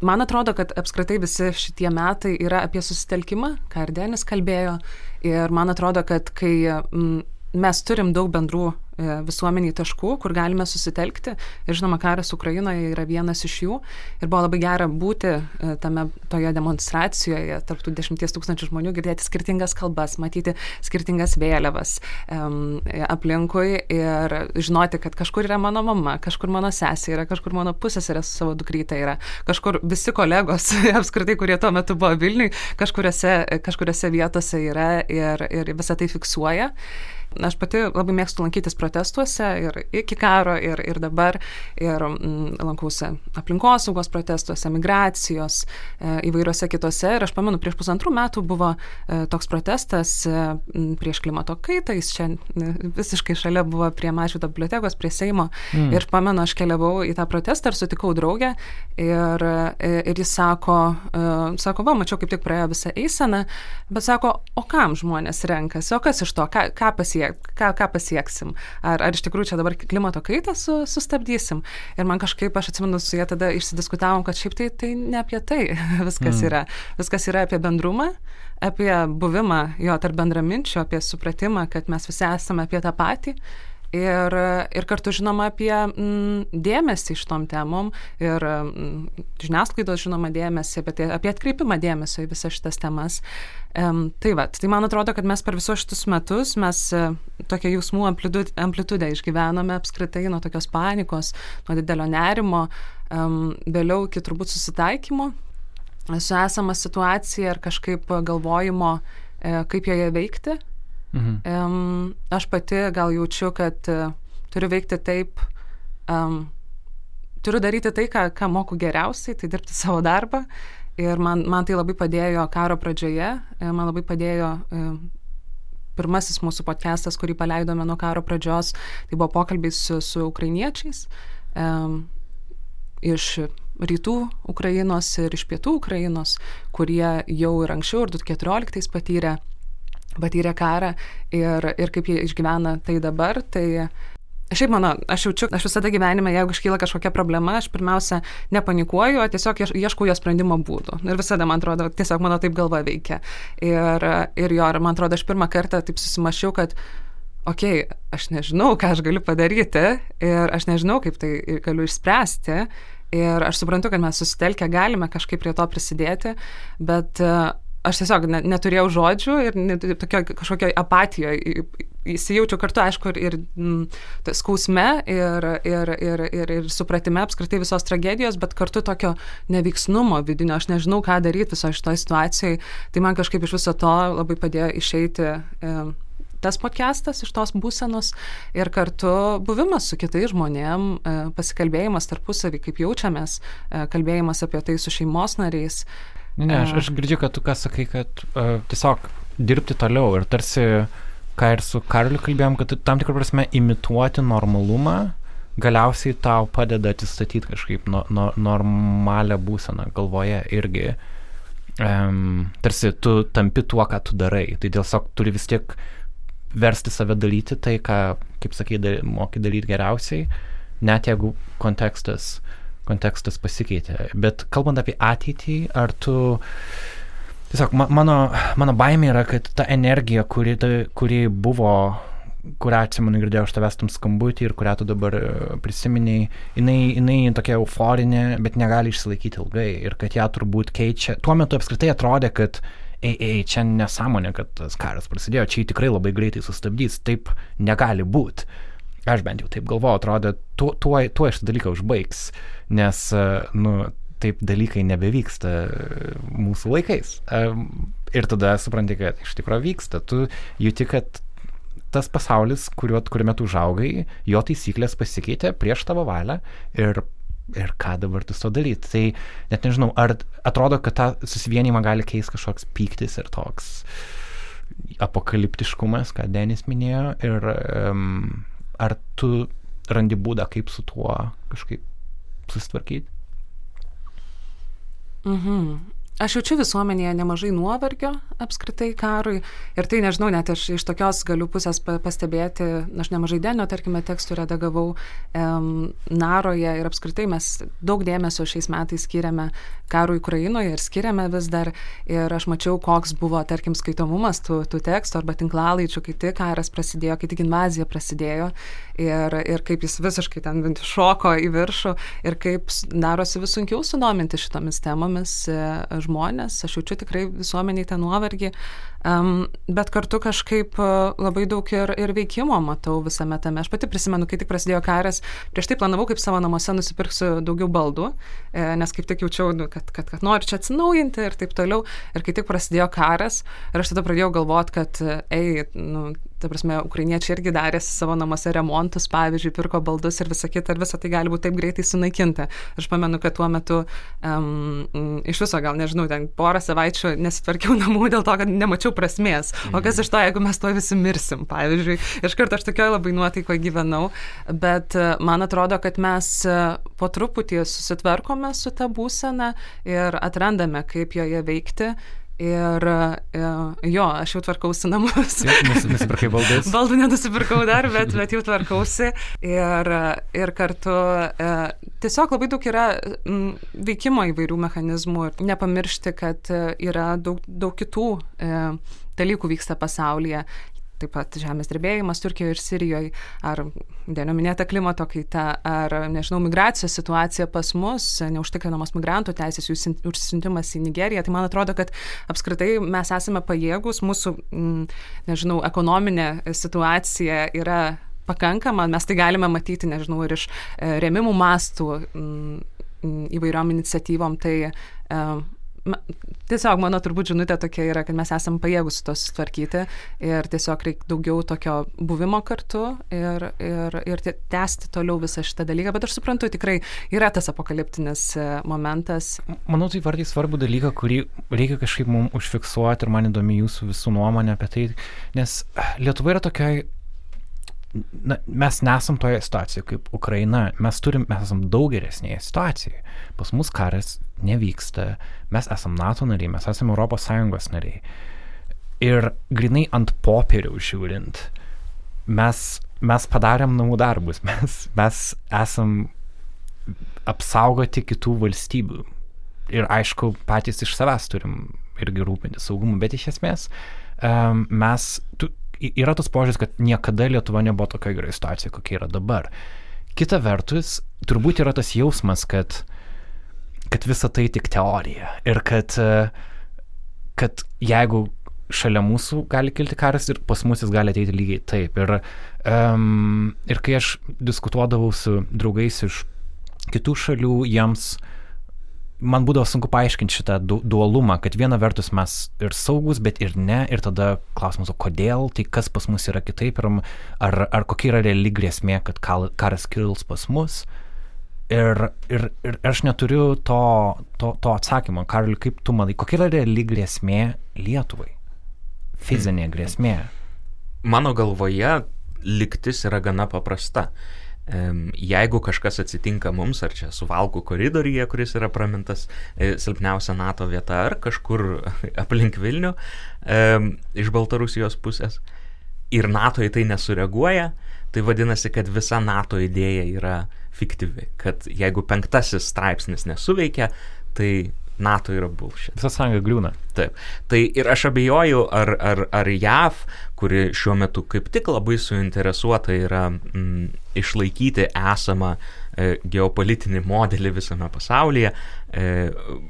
Man atrodo, kad apskritai visi šitie metai yra apie susitelkimą, ką ir Denis kalbėjo. Ir man atrodo, kad kai m, mes turim daug bendrų visuomeniai taškų, kur galime susitelkti. Ir žinoma, karas Ukrainoje yra vienas iš jų. Ir buvo labai gera būti e, tame, toje demonstracijoje, tarptų dešimties tūkstančių žmonių, girdėti skirtingas kalbas, matyti skirtingas vėliavas um, aplinkui ir žinoti, kad kažkur yra mano mama, kažkur mano sesė yra, kažkur mano pusėserė su savo dukryte yra, kažkur visi kolegos, apskritai, kurie tuo metu buvo Vilniui, kažkuriuose, kažkuriuose vietose yra ir, ir visą tai fiksuoja. Aš pati labai mėgstu lankytis protestuose ir iki karo, ir, ir dabar, ir mm, lankausi aplinkosaugos protestuose, migracijos, e, įvairiuose kitose. Ir aš pamenu, prieš pusantrų metų buvo e, toks protestas e, prieš klimato kaitą, jis čia e, visiškai šalia buvo prie Mažvydo bibliotekos, prie Seimo. Mm. Ir pamenu, aš keliavau į tą protestą ir sutikau draugę ir, e, ir jis sako, e, sako, va, mačiau kaip tik praėjo visą eiseną, bet sako, o kam žmonės renkasi, o kas iš to, ką, ką pasiekti pasiek, ką, ką pasieksim. Ar, ar iš tikrųjų čia dabar klimato kaitą su, sustabdysim. Ir man kažkaip, aš atsimenu, su jie tada išsidiskutavom, kad šiaip tai, tai ne apie tai viskas mm. yra. Viskas yra apie bendrumą, apie buvimą jo tarp bendraminčių, apie supratimą, kad mes visi esame apie tą patį ir, ir kartu žinoma apie mm, dėmesį iš tom temom ir mm, žiniasklaidos žinoma dėmesį, apie, tai, apie atkreipimą dėmesio į visas šitas temas. Um, tai va, tai man atrodo, kad mes per visus šitus metus mes uh, tokią jausmų amplitudę, išgyvenome apskritai nuo tokios panikos, nuo didelio nerimo, um, vėliau iki turbūt susitaikymo su esama situacija ir kažkaip galvojimo, uh, kaip joje veikti Mhm. Um, aš pati gal jaučiu, kad uh, turiu veikti taip, um, turiu daryti tai, ką, ką moku geriausiai, tai dirbti savo darbą. Ir man, man tai labai padėjo karo pradžioje, e, man labai padėjo uh, pirmasis mūsų podcastas, kurį paleidome nuo karo pradžios, tai buvo pokalbiai su, su ukrainiečiais um, iš rytų Ukrainos ir iš pietų Ukrainos, kurie jau ir anksčiau, ir 2014 patyrė patyrė karą ir, ir kaip jie išgyvena tai dabar, tai Šiaip mano, aš jaučiu, aš visada gyvenime, jeigu iškyla kažkokia problema, aš pirmiausia nepanikuoju, o tiesiog ieškau jo sprendimo būdų. Ir visada, man atrodo, tiesiog mano taip galva veikia. Ir, ir jo, ir man atrodo, aš pirmą kartą taip susimašiau, kad, okei, okay, aš nežinau, ką aš galiu padaryti ir aš nežinau, kaip tai galiu išspręsti. Ir aš suprantu, kad mes susitelkę galime kažkaip prie to prisidėti, bet aš tiesiog ne, neturėjau žodžių ir ne, tokio kažkokio apatijoje įsijaučiau kartu, aišku, ir, ir m, skausme, ir, ir, ir, ir, ir supratime apskritai visos tragedijos, bet kartu tokio neveiksnumo vidinio, aš nežinau, ką daryti viso šitoje situacijoje, tai man kažkaip iš viso to labai padėjo išeiti. E, tas podcastas iš tos būsenos ir kartu buvimas su kitais žmonėm, e, pasikalbėjimas tarpusavį, kaip jaučiamės, e, kalbėjimas apie tai su šeimos nariais,
Ne, ne, aš, aš girdžiu, kad tu ką sakai, kad uh, tiesiog dirbti toliau ir tarsi, ką ir su Karliu kalbėjom, kad tam tikrą prasme imituoti normalumą galiausiai tau padeda atsistatyti kažkaip no, no, normalią būseną galvoje irgi. Um, tarsi tu tampi tuo, ką tu darai. Tai tiesiog turi vis tiek versti save daryti tai, ką, kaip sakai, da, moki daryti geriausiai, net jeigu kontekstas kontekstas pasikeitė. Bet kalbant apie ateitį, ar tu... Tiesiog mano, mano baimė yra, kad ta energija, kuri, ta, kuri buvo, kurią atsimenu girdėjau iš tavęs tam skambutį ir kurią tu dabar e, prisiminiai, jinai, jinai tokia euforinė, bet negali išsilaikyti ilgai ir kad ją turbūt keičia. Tuo metu apskritai atrodė, kad ei, ei, čia nesąmonė, kad tas karas prasidėjo, čia jį tikrai labai greitai sustabdys, taip negali būti. Aš bent jau taip galvoju, atrodo, tuo, tuo, tuo šitą dalyką užbaigs, nes, e, nu, taip dalykai nebevyksta e, mūsų laikais. E, ir tada supranti, kad iš tikrųjų vyksta. Tu jauti, kad tas pasaulis, kuriuo, kuriame tu užaugai, jo taisyklės pasikeitė prieš tavo valią ir, ir ką dabar tu su to daryti. Tai net nežinau, ar atrodo, kad tą susivienimą gali keisti kažkoks pyktis ir toks apokaliptiškumas, ką Denis minėjo. Ir, um, ar tu randi būdą, kaip su tuo kažkaip susitvarkyti?
Mhm. Aš jaučiu visuomenėje nemažai nuovargio apskritai karui ir tai nežinau, net aš iš tokios galiu pusės pastebėti, aš nemažai denio, tarkime, tekstų redagavau um, Naroje ir apskritai mes daug dėmesio šiais metais skiriame karui Ukrainoje ir skiriame vis dar. Ir aš mačiau, koks buvo, tarkim, skaitomumas tų, tų tekstų arba tinklalaičių, kai tik karas prasidėjo, kai tik invazija prasidėjo ir, ir kaip jis visiškai ten šoko į viršų ir kaip darosi vis sunkiau sudominti šitomis temomis e, žmonės, aš jaučiu tikrai visuomeniai tą nuovargį, um, bet kartu kažkaip uh, labai daug ir, ir veikimo matau visame tame. Aš pati prisimenu, kai tik prasidėjo karas, prieš tai planavau, kaip savo namuose nusipirksiu daugiau baldų, e, nes kaip tik jaučiau, nu, kad, kad, kad noriu čia atsinaujinti ir taip toliau. Ir kai tik prasidėjo karas, ir aš tada pradėjau galvoti, kad, ei, nu, ta prasme, ukrainiečiai irgi darė savo namuose remontus, pavyzdžiui, pirko baldus ir visą kitą, ir visą tai gali būti taip greitai sunaikinta. Aš pamenu, kad tuo metu um, iš viso, gal nežinau, ten porą savaičių nesitvarkiau namų dėl to, kad nemačiau prasmės. O kas iš to, jeigu mes to visi mirsim, pavyzdžiui. Iš karto aš tokioje labai nuotaikoje gyvenau, bet e, man atrodo, kad mes e, po truputį susitvarkome su ta būsena ir atrandame, kaip joje veikti. Ir e, jo, aš jau tvarkausi namus.
Nusipirkai baldus?
Baldų nenusipirkau dar, bet, bet jau tvarkausi. Ir, ir kartu e, tiesiog labai daug yra veikimo įvairių mechanizmų ir nepamiršti, kad yra daug, daug kitų e, dalykų vyksta pasaulyje taip pat žemės drebėjimas Turkijoje ir Sirijoje, ar denominėta klimato kaita, ar, nežinau, migracijos situacija pas mus, neužtikrinamos migrantų teisės, jų užsiuntimas į Nigeriją. Tai man atrodo, kad apskritai mes esame pajėgus, mūsų, mm, nežinau, ekonominė situacija yra pakankama, mes tai galime matyti, nežinau, ir iš e, remimų mastų mm, įvairiom iniciatyvom. Tai e, tiesiog mano turbūt žinutė tokia yra, kad mes esame pajėgus su to sutvarkyti ir tiesiog reikia daugiau tokio buvimo kartu ir, ir, ir tęsti toliau visą šitą dalyką, bet aš suprantu, tikrai yra tas apokaliptinis e, momentas.
Manau, tai vardai svarbu dalyką, kurį reikia kažkaip mums užfiksuoti ir man įdomi jūsų visų nuomonė apie tai, nes Lietuva yra tokia na, mes nesam toje situacijoje kaip Ukraina, mes turim, mes esam daug geresnėje situacijoje. Pas mus karas nevyksta, mes esam NATO nariai, mes esam ES nariai. Ir grinai ant popieriaus žiūrint, mes, mes padarėm namų darbus, mes, mes esam apsaugoti kitų valstybių. Ir aišku, patys iš savęs turim irgi rūpinti saugumu, bet iš esmės um, mes, tu, yra tas požiūris, kad niekada Lietuva nebuvo tokia gerai situacija, kokia yra dabar. Kita vertus, turbūt yra tas jausmas, kad, kad visa tai tik teorija ir kad, kad jeigu šalia mūsų gali kilti karas ir pas mus jis gali ateiti lygiai taip. Ir, um, ir kai aš diskutuodavau su draugais iš kitų šalių, jiems uh, man būdavo sunku paaiškinti šitą du dualumą, kad viena vertus mes ir saugus, bet ir ne, ir tada klausimas, o kodėl, tai kas pas mus yra kitaip, ir ar, ar kokia yra reali grėsmė, kad karas kils pas mus. Ir, ir, ir aš neturiu to, to, to atsakymo. Karaliu, kaip tu manai, kokia yra reali grėsmė Lietuvai? Fizinė grėsmė.
Mano galvoje liktis yra gana paprasta. Jeigu kažkas atsitinka mums, ar čia suvalkų koridoriuje, kuris yra pramintas e, silpniausia NATO vieta, ar kažkur aplink Vilnių iš Baltarusijos pusės, ir NATO į tai nesureaguoja, tai vadinasi, kad visa NATO idėja yra fiktyvi, kad jeigu penktasis straipsnis nesuveikia, tai NATO yra bullshit.
Visa sąjunga kliūna.
Taip. Tai ir aš abejoju, ar, ar, ar JAV, kuri šiuo metu kaip tik labai suinteresuota yra mm, išlaikyti esamą e, geopolitinį modelį visame pasaulyje, e,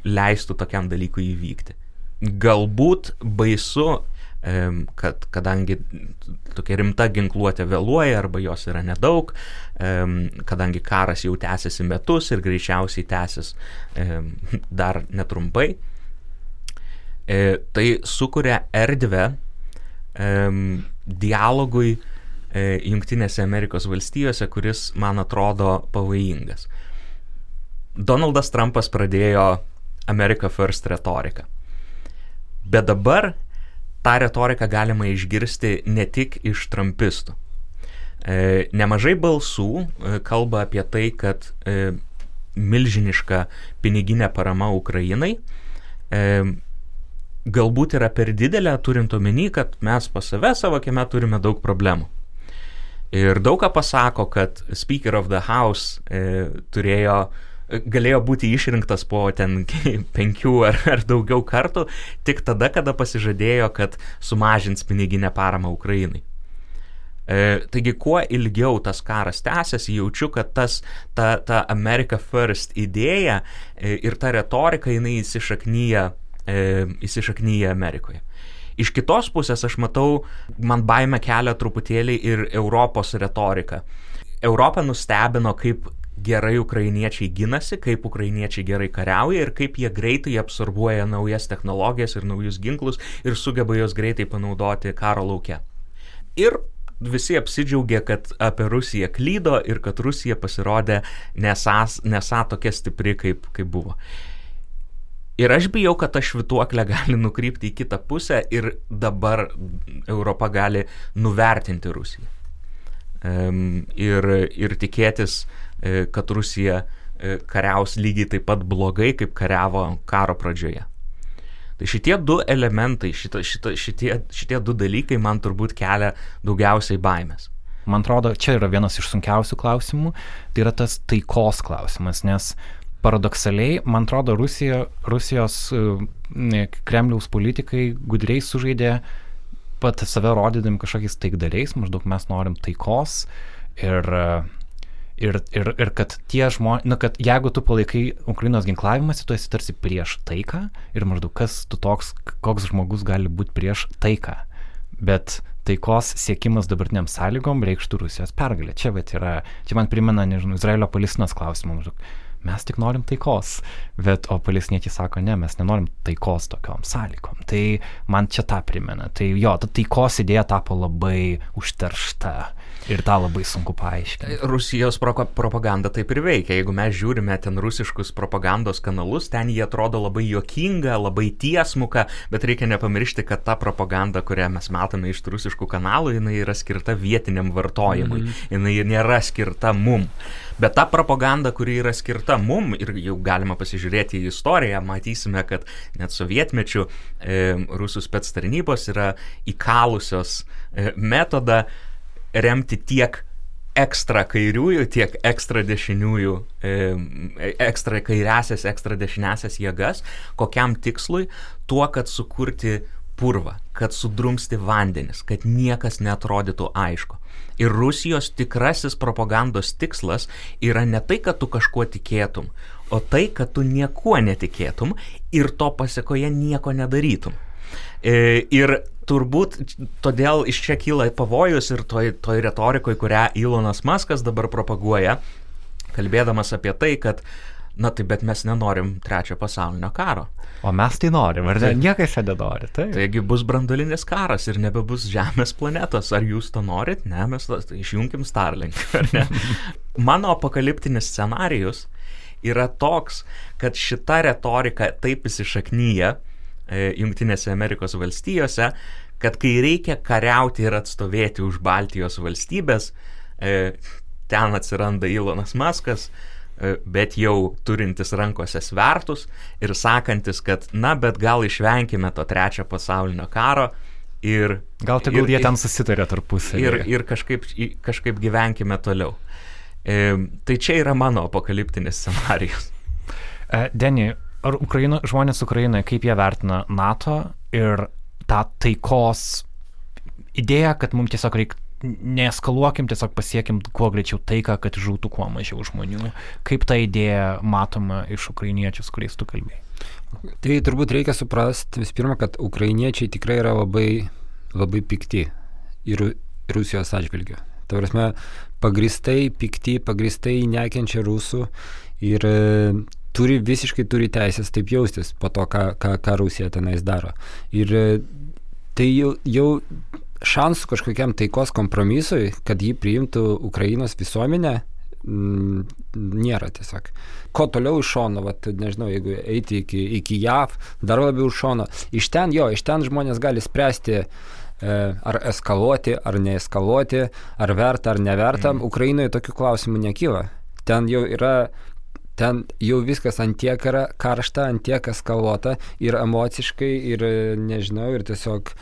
leistų tokiam dalykui įvykti. Galbūt baisu kad kadangi tokia rimta ginkluotė vėluoja arba jos yra nedaug, kadangi karas jau tęsiasi metus ir greičiausiai tęsis dar netrumpai, e, tai sukuria erdvę dialogui e, Junktinėse Amerikos valstijose, kuris man atrodo pavojingas. Donaldas Trumpas pradėjo America First retoriką. Bet dabar tą retoriką galima išgirsti ne tik iš trumpistų. E, nemažai balsų e, kalba apie tai, kad milžiniška piniginė parama Ukrainai galbūt yra per didelė, turint omeny, kad mes pas save savo kieme turime daug problemų. Ir daug ką pasako, kad Speaker of the House e, turėjo galėjo būti išrinktas po ten penkių ar, ar daugiau kartų tik tada, kada pasižadėjo, kad sumažins piniginę paramą Ukrainai. E, taigi, kuo ilgiau tas karas tęsiasi, jaučiu, kad tas, ta, ta America First idėja e, ir ta retorika, jinai įsišaknyja, e, įsišaknyja Amerikoje. Iš kitos pusės aš matau, man baime kelia truputėlį ir Europos retorika. Europą nustebino, kaip gerai ukrainiečiai ginasi, kaip ukrainiečiai gerai kariauja ir kaip jie greitai absorbuoja naujas technologijas ir naujus ginklus ir sugeba juos greitai panaudoti karo laukia. ir visi apsidžiaugė, kad apie Rusiją klydo ir kad Rusija pasirodė nesą tokia stipri, kaip, kaip buvo. Ir aš bijau, kad ta švituoklė gali nukrypti į kitą pusę ir dabar Europa gali nuvertinti Rusiją. Ir, ir tikėtis, e, kad Rusija e, kariaus lygiai taip pat blogai, kaip kariavo karo pradžioje. Tai šitie du elementai, šita, šita, šitie, šitie du dalykai man turbūt kelia daugiausiai baimės.
Man atrodo, čia yra vienas iš sunkiausių klausimų, tai yra tas taikos klausimas, nes paradoksaliai, man atrodo, Rusija, Rusijos ne, Kremliaus politikai gudriai sužaidė pat save rodydami kažkokiais taikdariais, maždaug mes norim taikos ir uh, Ir, ir, ir kad tie žmonės, nu, kad jeigu tu palaikai Ukrainos ginklavimąsi, tu esi tarsi prieš taiką ir maždaug kas tu toks, koks žmogus gali būti prieš taiką. Bet taikos siekimas dabartiniam sąlygom reikštų Rusijos pergalę. Čia, bet yra, čia man primena, nežinau, Izraelio palestinos klausimą. Maždaug mes tik norim taikos. Bet o palestiniečiai sako, ne, mes nenorim taikos tokiom sąlygom. Tai man čia tą primena. Tai jo, ta taikos idėja tapo labai užteršta. Ir tą labai sunku paaiškinti.
Rusijos pro propaganda taip ir veikia. Jeigu mes žiūrime ten rusiškus propagandos kanalus, ten jie atrodo labai juokinga, labai tiesmuka, bet reikia nepamiršti, kad ta propaganda, kurią mes matome iš rusiškų kanalų, jinai yra skirta vietiniam vartojimui. Mm -hmm. Jinai nėra skirta mum. Bet ta propaganda, kuri yra skirta mum, ir jau galima pasižiūrėti į istoriją, matysime, kad net sovietmečių e, rusų spets tarnybos yra įkalusios e, metodą remti tiek ekstra kairiųjų, tiek ekstra dešiniųjų, e, ekstra kairiasias, ekstra dešiniasias jėgas, kokiam tikslui, tuo, kad sukurti purvą, kad sudrumsti vandenis, kad niekas netrodytų aišku. Ir Rusijos tikrasis propagandos tikslas yra ne tai, kad tu kažkuo tikėtum, o tai, kad tu niekuo netikėtum ir to pasiekoje nieko nedarytum. E, ir turbūt todėl iš čia kyla pavojus ir toj, toj retorikoje, kurią Ilonas Maskas dabar propaguoja, kalbėdamas apie tai, kad Na tai bet mes nenorim trečio pasaulinio karo.
O mes tai norim, ar ne? Niekas čia nenori. Tai.
Taigi bus brandolinis karas ir nebebus Žemės planetos. Ar jūs to norit? Ne, mes tai išjungim Starlink. Mano apokaliptinis scenarius yra toks, kad šita retorika taip įsišaknyja Junktinėse Amerikos valstijose, kad kai reikia kariauti ir atstovėti už Baltijos valstybės, e, ten atsiranda Ilonas Maskas, E, bet jau turintis rankose svertus ir sakantis, kad na, bet gal išvenkime to trečio pasaulinio karo ir...
Gal tegul jie ten susitarė tarpusavį.
Ir, ir kažkaip, kažkaip gyvenkime toliau. E, tai čia yra mano apokaliptinis scenarius.
E, Deni, ar Ukraino, žmonės Ukrainoje, kaip jie vertina NATO ir tą taikos idėją, kad mums tiesiog reikia neeskaluokim, tiesiog pasiekim kuo greičiau taiką, kad žūtų kuo mažiau žmonių. Kaip ta idėja matoma iš ukrainiečių, su kuriais tu kalbėjai?
Tai turbūt reikia suprasti vis pirma, kad ukrainiečiai tikrai yra labai, labai pikti ir Rusijos atžvilgiu. Tai prasme, pagristai pikti, pagristai nekenčia rusų ir turi visiškai turi teisės taip jaustis po to, ką, ką, ką Rusija tenais daro. Ir e, tai jau, jau šansų kažkokiam taikos kompromisui, kad jį priimtų Ukrainos visuomenė, m, nėra tiesiog. Ko toliau iš šono, vat, nežinau, jeigu eiti iki, iki JAV, dar labiau iš šono. Iš ten, jo, iš ten žmonės gali spręsti, e, ar eskaluoti, ar neeskaluoti, ar verta, ar neverta. Mm. Ukrainoje tokių klausimų nekyla. Ten jau yra ten jau viskas antiek yra karšta, antiek eskaluota ir emociškai, ir nežinau, ir tiesiog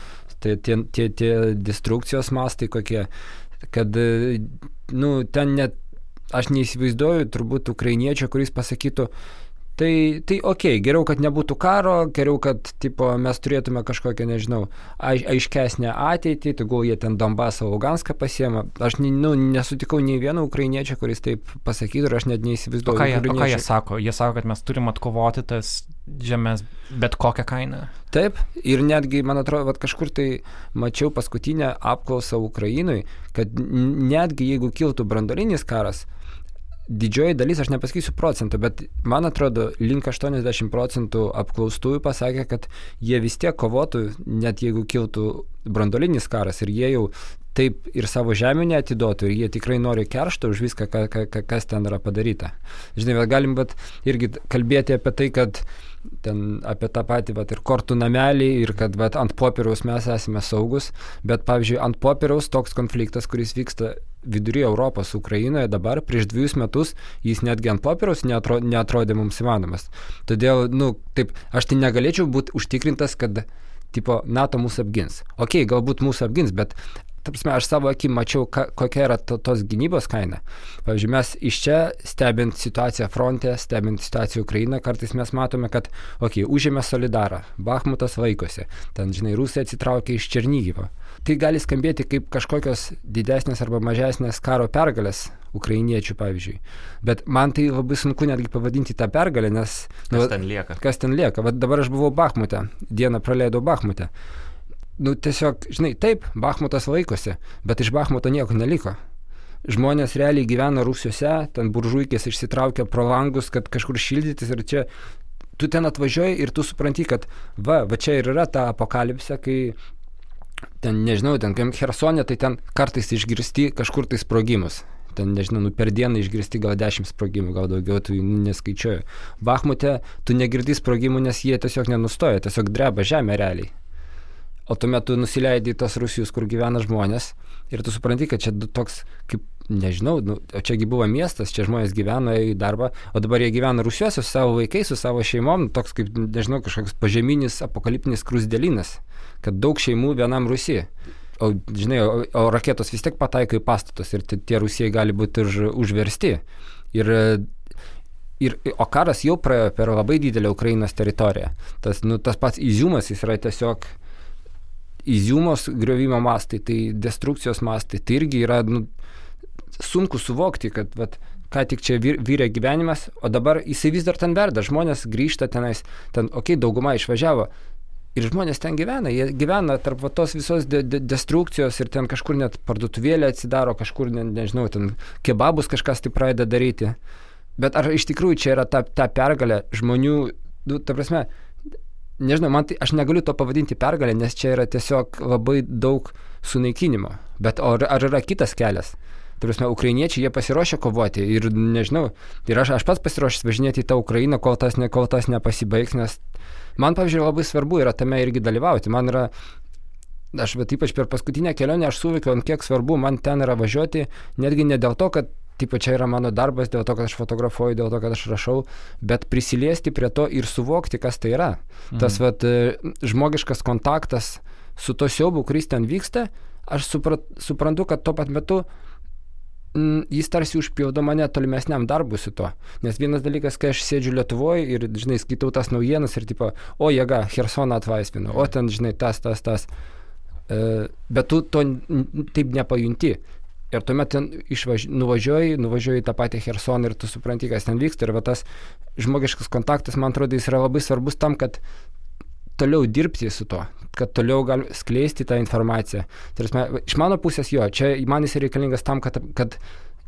Tai tie, tie, tie destrukcijos mastai kokie, kad, nu, ten net, aš neįsivaizduoju turbūt ukrainiečio, kuris pasakytų, Tai, tai ok, geriau, kad nebūtų karo, geriau, kad tipo, mes turėtume kažkokią, nežinau, aiš, aiškesnę ateitį, tegul jie ten Donbasą, Luganską pasiema. Aš nu, nesutikau nei vieno ukrainiečio, kuris taip pasakytų ir aš net neįsivaizduoju.
O ką, jie, o ką jie sako? Jie sako, kad mes turim atkovoti tas žemės bet kokią kainą.
Taip, ir netgi, man atrodo, kažkur tai mačiau paskutinę apklausą Ukrainui, kad netgi jeigu kiltų brandolinis karas, didžioji dalis, aš nepasakysiu procentų, bet man atrodo, link 80 procentų apklaustųjų pasakė, kad jie vis tiek kovotų, net jeigu kiltų brandolinis karas ir jie jau taip ir savo žemę neatiduotų ir jie tikrai nori keršto už viską, ka, ka, ka, kas ten yra padaryta. Žinai, bet galim bet irgi kalbėti apie tai, kad ten apie tą patį vat, ir kortų namelį ir kad vat, ant popieriaus mes esame saugus, bet pavyzdžiui, ant popieriaus toks konfliktas, kuris vyksta vidury Europos, Ukrainoje dabar, prieš dviejus metus, jis netgi ant popieriaus neatro, neatrodė mums įmanomas. Todėl, nu, taip, aš tai negalėčiau būti užtikrintas, kad tipo, NATO mūsų apgins. Ok, galbūt mūsų apgins, bet prasme, aš savo akim mačiau, ka, kokia yra to, tos gynybos kaina. Pavyzdžiui, mes iš čia, stebint situaciją fronte, stebint situaciją Ukrainoje, kartais mes matome, kad, okei, okay, užėmė Solidarą, Bahmutas vaikosi, ten, žinai, Rusija atsitraukė iš Černygyvo. Tai gali skambėti kaip kažkokios didesnės arba mažesnės karo pergalės ukrainiečių, pavyzdžiui. Bet man tai labai sunku netgi pavadinti tą pergalę, nes...
Nu, kas ten lieka?
Kas ten lieka? Vat dabar aš buvau Bahmute, dieną praleidau Bahmute nu tiesiog, žinai, taip, Bahmutas laikosi, bet iš Bahmuto nieko neliko. Žmonės realiai gyvena Rusiuose, ten buržuikės išsitraukia pro langus, kad kažkur šildytis ir čia tu ten atvažiuoji ir tu supranti, kad va, va čia ir yra ta apokalipsė, kai ten, nežinau, ten Hersonė, tai ten kartais išgirsti kažkur tai sprogimus. Ten, nežinau, nu, per dieną išgirsti gal 10 sprogimų, gal daugiau, tu neskaičiuoji. Bahmute tu negirdi sprogimų, nes jie tiesiog nenustoja, tiesiog dreba žemė realiai o tuo metu nusileidi į tos Rusijos, kur gyvena žmonės ir tu supranti, kad čia toks, kaip, nežinau, nu, o čiagi buvo miestas, čia žmonės gyveno į darbą, o dabar jie gyvena Rusijos su savo vaikais, su savo šeimom, toks kaip, nežinau, kažkoks pažeminis apokaliptinis krusdėlinas, kad daug šeimų vienam Rusijai. O, žinai, o, o raketos vis tiek pataiko į pastatus ir tie Rusijai gali būti už, užversti. Ir Ir, o karas jau praėjo per labai didelę Ukrainos teritoriją. Tas, nu, tas pats įziumas jis yra tiesiog Iziumos griovimo mastai, tai destrukcijos mastai, tai irgi yra nu, sunku suvokti, kad vat, ką tik čia vyrė gyvenimas, o dabar jisai vis dar ten verda, žmonės grįžta tenais, ten, okei, okay, dauguma išvažiavo. Ir žmonės ten gyvena, jie gyvena tarp va, tos visos de de destrukcijos ir ten kažkur net parduotuvėlė atsidaro, kažkur, ne, nežinau, ten kebabus kažkas tai pradeda daryti. Bet ar iš tikrųjų čia yra ta, ta pergalė žmonių, nu, ta prasme, nežinau, man tai, aš negaliu to pavadinti pergalę, nes čia yra tiesiog labai daug sunaikinimo. Bet ar, ar yra kitas kelias? Tai prasme, ukrainiečiai, jie pasiruošę kovoti ir nežinau, ir aš, aš pats pasiruošęs važinėti į tą Ukrainą, kol tas, ne, kol tas nepasibaigs, nes man, pavyzdžiui, labai svarbu yra tame irgi dalyvauti. Man yra, aš bet ypač per paskutinę kelionę aš suvokiau, ant kiek svarbu man ten yra važiuoti, netgi ne dėl to, kad tipo čia yra mano darbas dėl to, kad aš fotografuoju, dėl to, kad aš rašau, bet prisiliesti prie to ir suvokti, kas tai yra. Mhm. Tas vat, e, žmogiškas kontaktas su to siaubu, kuris ten vyksta, aš suprat, suprantu, kad tuo pat metu m, jis tarsi užpildo mane tolimesniam darbui su to. Nes vienas dalykas, kai aš sėdžiu Lietuvoje ir, žinai, skaitau tas naujienas ir, tipo, o jėga, Hersoną atvaisvino, o ten, žinai, tas, tas, tas. E, bet tu to taip nepajunti. Ir tuomet ten išvaž... nuvažiuoji, nuvažiuoji tą patį Hersoną ir tu supranti, kas ten vyksta. Ir tas žmogiškas kontaktas, man atrodo, jis yra labai svarbus tam, kad toliau dirbti su to, kad toliau gal skleisti tą informaciją. Tarsi, iš mano pusės jo, čia man jis reikalingas tam, kad, kad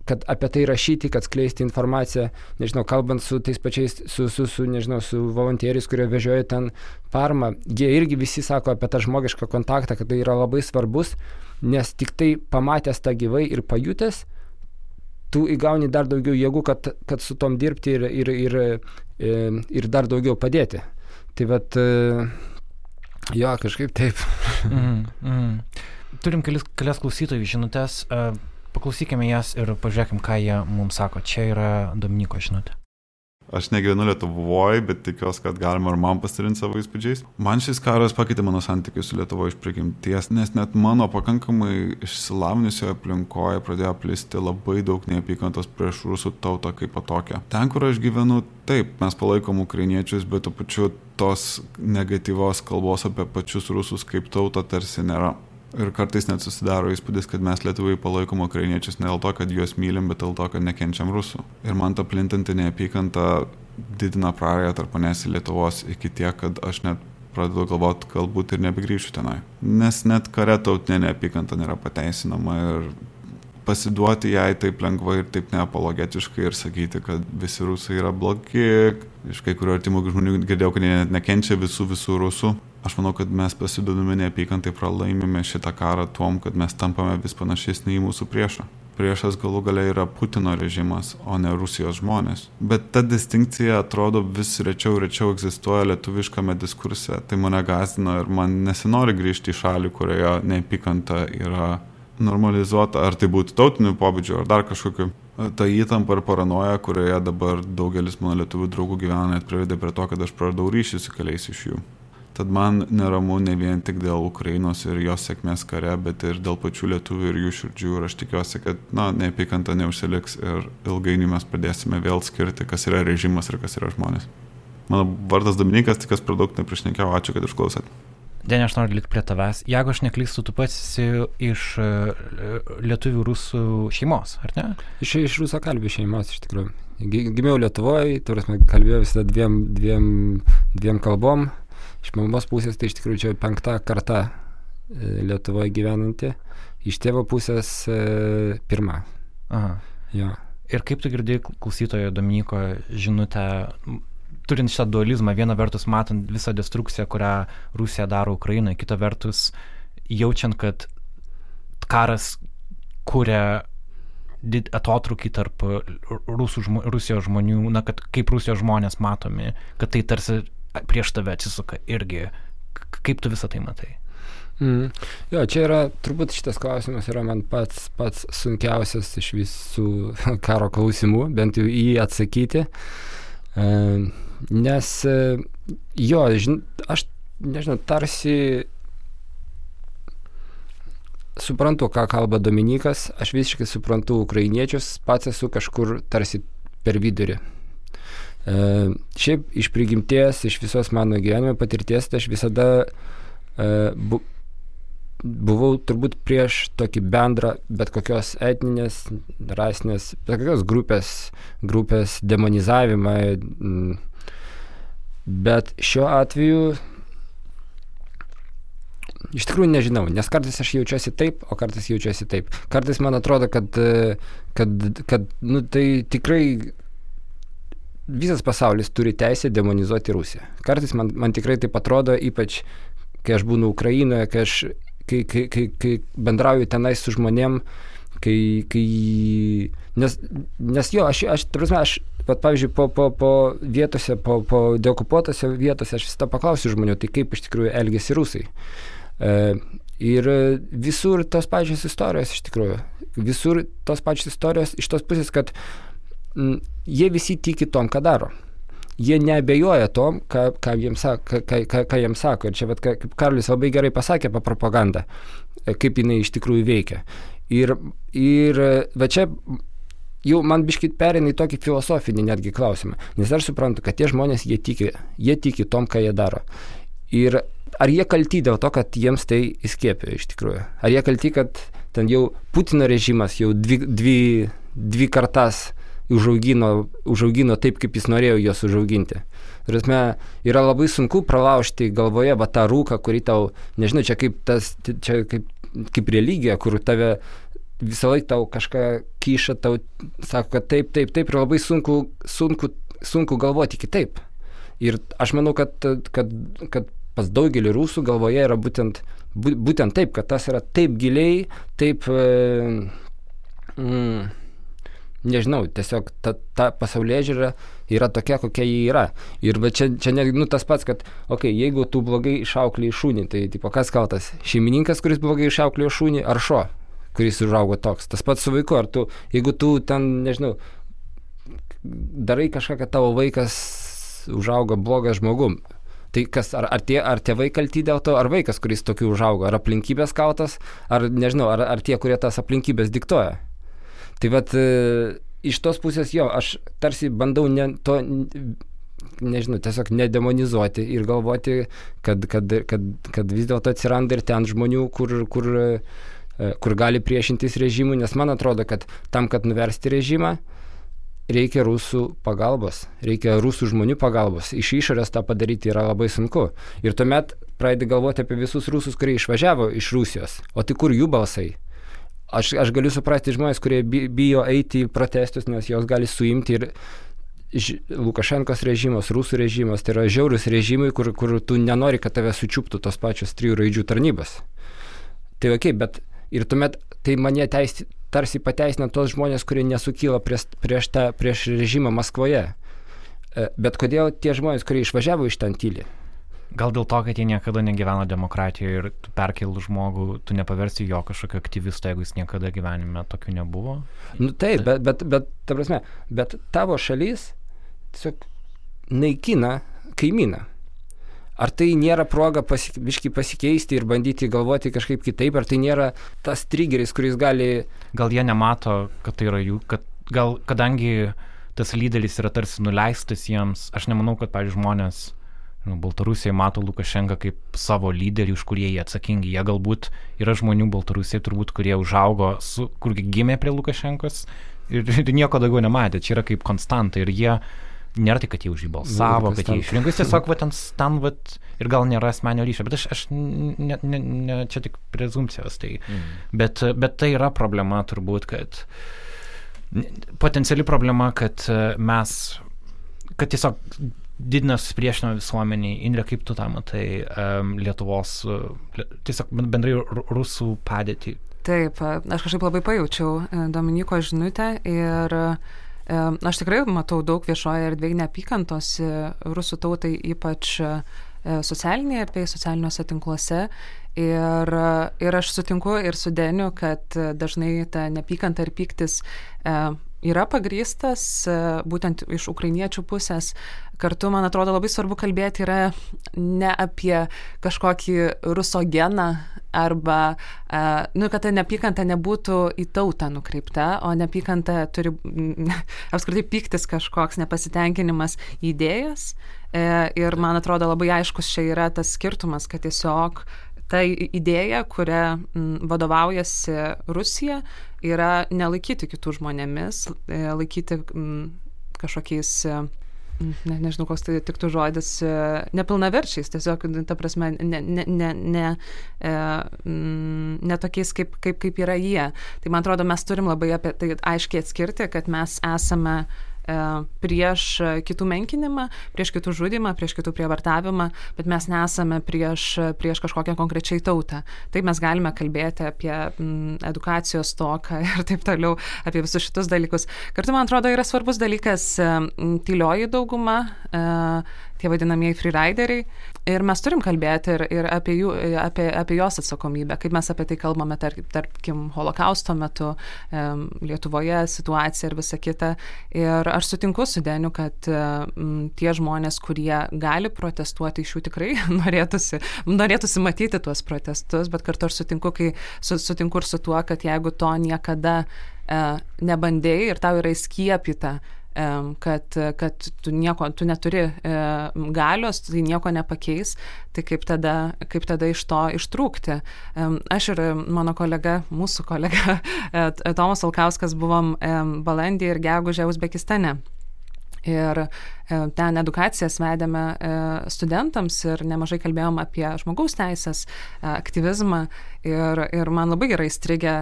kad apie tai rašyti, kad skleisti informaciją, nežinau, kalbant su tais pačiais, su, su, su nežinau, su volonteriais, kurie vežioja ten parmą, jie irgi visi sako apie tą žmogišką kontaktą, kad tai yra labai svarbus, nes tik tai pamatęs tą gyvai ir pajutęs, tu įgauni dar daugiau jėgų, kad, kad su tom dirbti ir, ir, ir, e, ir dar daugiau padėti. Tai vad, e, jo, kažkaip taip. mm,
mm. Turim kelis, kelias klausytojų žinutės. Uh, Paklausykime jas ir pažiūrėkime, ką jie mums sako. Čia yra Dominiko žinutė.
Aš negyvenu Lietuvoje, bet tikiuosi, kad galima ir man pasidalinti savo įspūdžiais. Man šis karas pakeitė mano santykius su Lietuvo iš prigimties, nes net mano pakankamai išsilavinusioje aplinkoje pradėjo plisti labai daug neapykantos prieš rusų tautą kaip tokią. Ten, kur aš gyvenu, taip, mes palaikom ukrainiečius, bet tuo pačiu tos negatyvios kalbos apie pačius rusus kaip tautą tarsi nėra. Ir kartais net susidaro įspūdis, kad mes Lietuvai palaikom ukrainiečius ne dėl to, kad juos mylim, bet dėl to, kad nekenčiam rusų. Ir man ta plintanti neapykanta didina prarąją tarp manęs ir Lietuvos iki tiek, kad aš net pradedu galvoti, galbūt ir nebegrįšiu tenai. Nes net kare tautinė neapykanta nėra pateisinama ir pasiduoti jai taip lengvai ir taip neapologetiškai ir sakyti, kad visi rusai yra blogi. Iš kai kurių artimų žmonių girdėjau, kad jie net nekenčia visų visų rusų. Aš manau, kad mes pasidodami neapykantai pralaimime šitą karą tuom, kad mes tampame vis panašesni į mūsų priešą priešas galų gale yra Putino režimas, o ne Rusijos žmonės. Bet ta distinkcija atrodo vis rečiau ir rečiau egzistuoja lietuviškame diskurse. Tai mane gazina ir man nesinori grįžti į šalį, kurioje neapykanta yra normalizuota, ar tai būtų tautinių pobūdžių, ar dar kažkokiu. Ta įtampa ir paranoja, kurioje dabar daugelis mano lietuvių draugų gyvena, net privedė prie to, kad aš praradau ryšį su keliais iš jų. Tad man neramu ne vien tik dėl Ukrainos ir jos sėkmės kare, bet ir dėl pačių lietuvių ir jų širdžių. Ir aš tikiuosi, kad, na, neapykanta neužsiliks ir ilgainiui mes pradėsime vėl skirti, kas yra režimas ir kas yra žmonės. Mano vardas Dominikas, tik kas per daug nepriešnekiau, ačiū, kad išklausėt.
Denė, aš noriu likti prie tavęs. Jeigu aš neklystu, tu pats esi iš e, lietuvių rusų šeimos, ar ne?
Iš, iš rusų kalbų šeimos, iš tikrųjų. Gimiau Lietuvoje, turėsime kalbėjau visada dviem, dviem, dviem kalbom. Iš mamos pusės tai iš tikrųjų čia penkta karta e, Lietuvoje gyvenanti, iš tėvo pusės e, pirma.
Aha.
Jo.
Ir kaip tu girdėjai klausytojo Dominiko žinutę turint šitą dualizmą, viena vertus matant visą destrukciją, kurią Rusija daro Ukrainoje, kita vertus jaučiant, kad karas kuria atotrukį tarp Rusų, žmo, Rusijos žmonių, na, kad kaip Rusijos žmonės matomi, kad tai tarsi prieš tave atsisuka irgi. Kaip tu visą tai matai?
Mm. Jo, čia yra, turbūt šitas klausimas yra man pats, pats sunkiausias iš visų karo klausimų, bent jau į jį atsakyti. E, Nes e, jo, žin, aš nežinau, tarsi suprantu, ką kalba Dominikas, aš visiškai suprantu ukrainiečius, pats esu kažkur tarsi per vidurį. E, šiaip iš prigimties, iš visos mano gyvenimo patirties, tai aš visada e, bu, buvau turbūt prieš tokį bendrą bet kokios etninės, rasinės, bet kokios grupės, grupės demonizavimą. M, Bet šiuo atveju iš tikrųjų nežinau, nes kartais aš jaučiuosi taip, o kartais jaučiuosi taip. Kartais man atrodo, kad, kad, kad nu, tai tikrai visas pasaulis turi teisę demonizuoti Rusiją. Kartais man, man tikrai taip atrodo, ypač kai aš būnu Ukrainoje, kai aš kai, kai, kai, kai bendrauju tenais su žmonėm, kai, kai nes, nes jo, aš, aš, prasme, aš Vat, pavyzdžiui, po, po, po vietose, po, po deokupuotose vietose aš visada paklausiu žmonių, tai kaip iš tikrųjų elgesi rusai. E, ir visur tos pačios istorijos iš tikrųjų. Visur tos pačios istorijos iš tos pusės, kad m, jie visi tiki tom, ką daro. Jie neabejoja tom, ką, ką, jiems, ką, ką, ką, jiems sako. Ir čia, vat, kaip Karlis labai gerai pasakė apie propagandą, e, kaip jinai iš tikrųjų veikia. Ir, ir va čia jau man biškit perina į tokį filosofinį netgi klausimą. Nes aš suprantu, kad tie žmonės, jie tiki, jie tiki tom, ką jie daro. Ir ar jie kalti dėl to, kad jiems tai įskėpė iš tikrųjų? Ar jie kalti, kad ten jau Putino režimas jau dvi, dvi, dvi kartas užaugino, užaugino taip, kaip jis norėjo juos užauginti. Turėtume, yra labai sunku pralaužti galvoje va tą rūką, kurį tau, nežinau, čia kaip tas, čia kaip, kaip religija, kur tave visą laiką tau kažką kyša, tau sako, kad taip, taip, taip ir labai sunku, sunku, sunku galvoti kitaip. Ir aš manau, kad, kad, kad pas daugelį rusų galvoje yra būtent, būtent taip, kad tas yra taip giliai, taip, e, mm, nežinau, tiesiog ta, ta pasaulyje žiūra yra tokia, kokia ji yra. Ir čia, čia ne, nu, tas pats, kad, okei, okay, jeigu tu blogai išauklėjai šunį, tai tipo, kas kaltas? Šeimininkas, kuris blogai išauklėjo šunį, ar šuo? Kuris užaugo toks. Tas pats su vaiku, ar tu, jeigu tu ten, nežinau, darai kažką, kad tavo vaikas užaugo blogas žmogum. Tai kas, ar, ar, tie, ar tėvai kalti dėl to, ar vaikas, kuris tokiu užaugo, ar aplinkybės kaltas, ar nežinau, ar, ar tie, kurie tas aplinkybės diktuoja. Tai vad, e, iš tos pusės jo, aš tarsi bandau ne, to, nežinau, tiesiog nedemonizuoti ir galvoti, kad, kad, kad, kad vis dėlto atsiranda ir ten žmonių, kur, kur kur gali priešintis režimui, nes man atrodo, kad tam, kad nuversti režimą, reikia rusų pagalbos, reikia rusų žmonių pagalbos. Iš išorės tą padaryti yra labai sunku. Ir tuomet pradedi galvoti apie visus rusus, kurie išvažiavo iš Rusijos. O tai kur jų balsai? aš, aš galiu suprasti žmonės, kurie bijo eiti į protestus, nes jos gali suimti ir Lukašenkos režimas, rusų režimas, tai yra žiaurus režimai, kur, kur tu nenori, kad tave sučiuptų tos pačios trijų raidžių tarnybos. Tai ok, bet ir tuomet tai mane teis, tarsi pateisina tos žmonės, kurie nesukyla prieš, prieš, tą, prieš režimą Maskvoje. E, bet kodėl tie žmonės, kurie išvažiavo iš ten tyli?
Gal dėl to, kad jie niekada negyveno demokratijoje ir tu perkelų žmogų, tu nepaversi jo kažkokio aktyvisto, jeigu jis niekada gyvenime tokių nebuvo?
Nu, taip, bet, bet, bet, ta prasme, bet tavo šalis tiesiog naikina kaimyną. Ar tai nėra proga pasi, viški pasikeisti ir bandyti galvoti kažkaip kitaip, ar tai nėra tas trigeris, kuris gali...
Gal jie nemato, kad tai yra jų, kad gal kadangi tas lyderis yra tarsi nuleistas jiems, aš nemanau, kad, pavyzdžiui, žmonės nu, Baltarusija mato Lukašenką kaip savo lyderį, už kurie jie atsakingi. Jie galbūt yra žmonių Baltarusija, turbūt, kurie užaugo, su, kur gimė prie Lukašenkos ir, ir nieko daugiau nematė. Čia yra kaip konstanta ir jie nėra tai, kad jie už jį balsavo, kad jie išrinko, jis tiesiog va, ten, ten va, ir gal nėra asmenio ryšio, bet aš, aš ne, ne, ne, čia tik prezumcijos. Tai, mm. bet, bet tai yra problema turbūt, kad potenciali problema, kad mes, kad tiesiog didina susipriešinimą visuomeniai. Indrė, kaip tu tą matai um, Lietuvos, tiesiog bendrai rusų padėtį?
Taip, aš kažkaip labai pajaučiau e, Dominiko žinutę ir aš tikrai matau daug viešoje erdvėje neapykantos e, rusų tautai, ypač e, socialinėje erdvėje, socialiniuose tinkluose. Ir, ir aš sutinku ir su Deniu, kad dažnai ta neapykanta ir pyktis yra pagrystas būtent iš ukrainiečių pusės. Kartu, man atrodo, labai svarbu kalbėti yra ne apie kažkokį rusogeną arba, nu, kad ta neapykanta nebūtų į tautą nukreipta, o neapykanta turi apskritai pyktis kažkoks nepasitenkinimas idėjas. E, ir man atrodo labai aiškus čia yra tas skirtumas, kad tiesiog ta idėja, kuria vadovaujasi Rusija, yra nelaikyti kitų žmonėmis, e, laikyti kažkokiais ne, nežinau, koks tai tiktų žodis, e, nepilnaverčiais, tiesiog, ta prasme, ne, ne, ne, ne, ne tokiais, kaip, kaip, kaip yra jie. Tai man atrodo, mes turim labai apie tai aiškiai atskirti, kad mes esame E, prieš kitų menkinimą, prieš kitų žudimą, prieš kitų prievartavimą, bet mes nesame prieš, prieš kažkokią konkrečiai tautą. Taip mes galime kalbėti apie m, edukacijos toką ir taip toliau, apie visus šitus dalykus. Kartu, man atrodo, yra svarbus dalykas tylioji dauguma. E, tie vadinamieji freerideriai. Ir mes turim kalbėti ir, ir apie, jų, apie, apie jos atsakomybę, kaip mes apie tai kalbame, tarp, tarkim, holokausto metu, Lietuvoje situacija ir visa kita. Ir aš sutinku su Deniu, kad tie žmonės, kurie gali protestuoti, iš jų tikrai norėtųsi, norėtųsi matyti tuos protestus, bet kartu aš sutinku, kai, su, sutinku ir su tuo, kad jeigu to niekada uh, nebandėjai ir tau yra įskiepyta, kad, kad tu nieko, tu neturi galios, tai nieko nepakeis, tai kaip tada, kaip tada iš to ištrūkti. Aš ir mano kolega, mūsų kolega Tomas Alkauskas buvom balandį ir gegužę Uzbekistane. Ir ten edukacijas vedėme studentams ir nemažai kalbėjom apie žmogaus teisės, aktyvizmą. Ir, ir man labai gerai strigė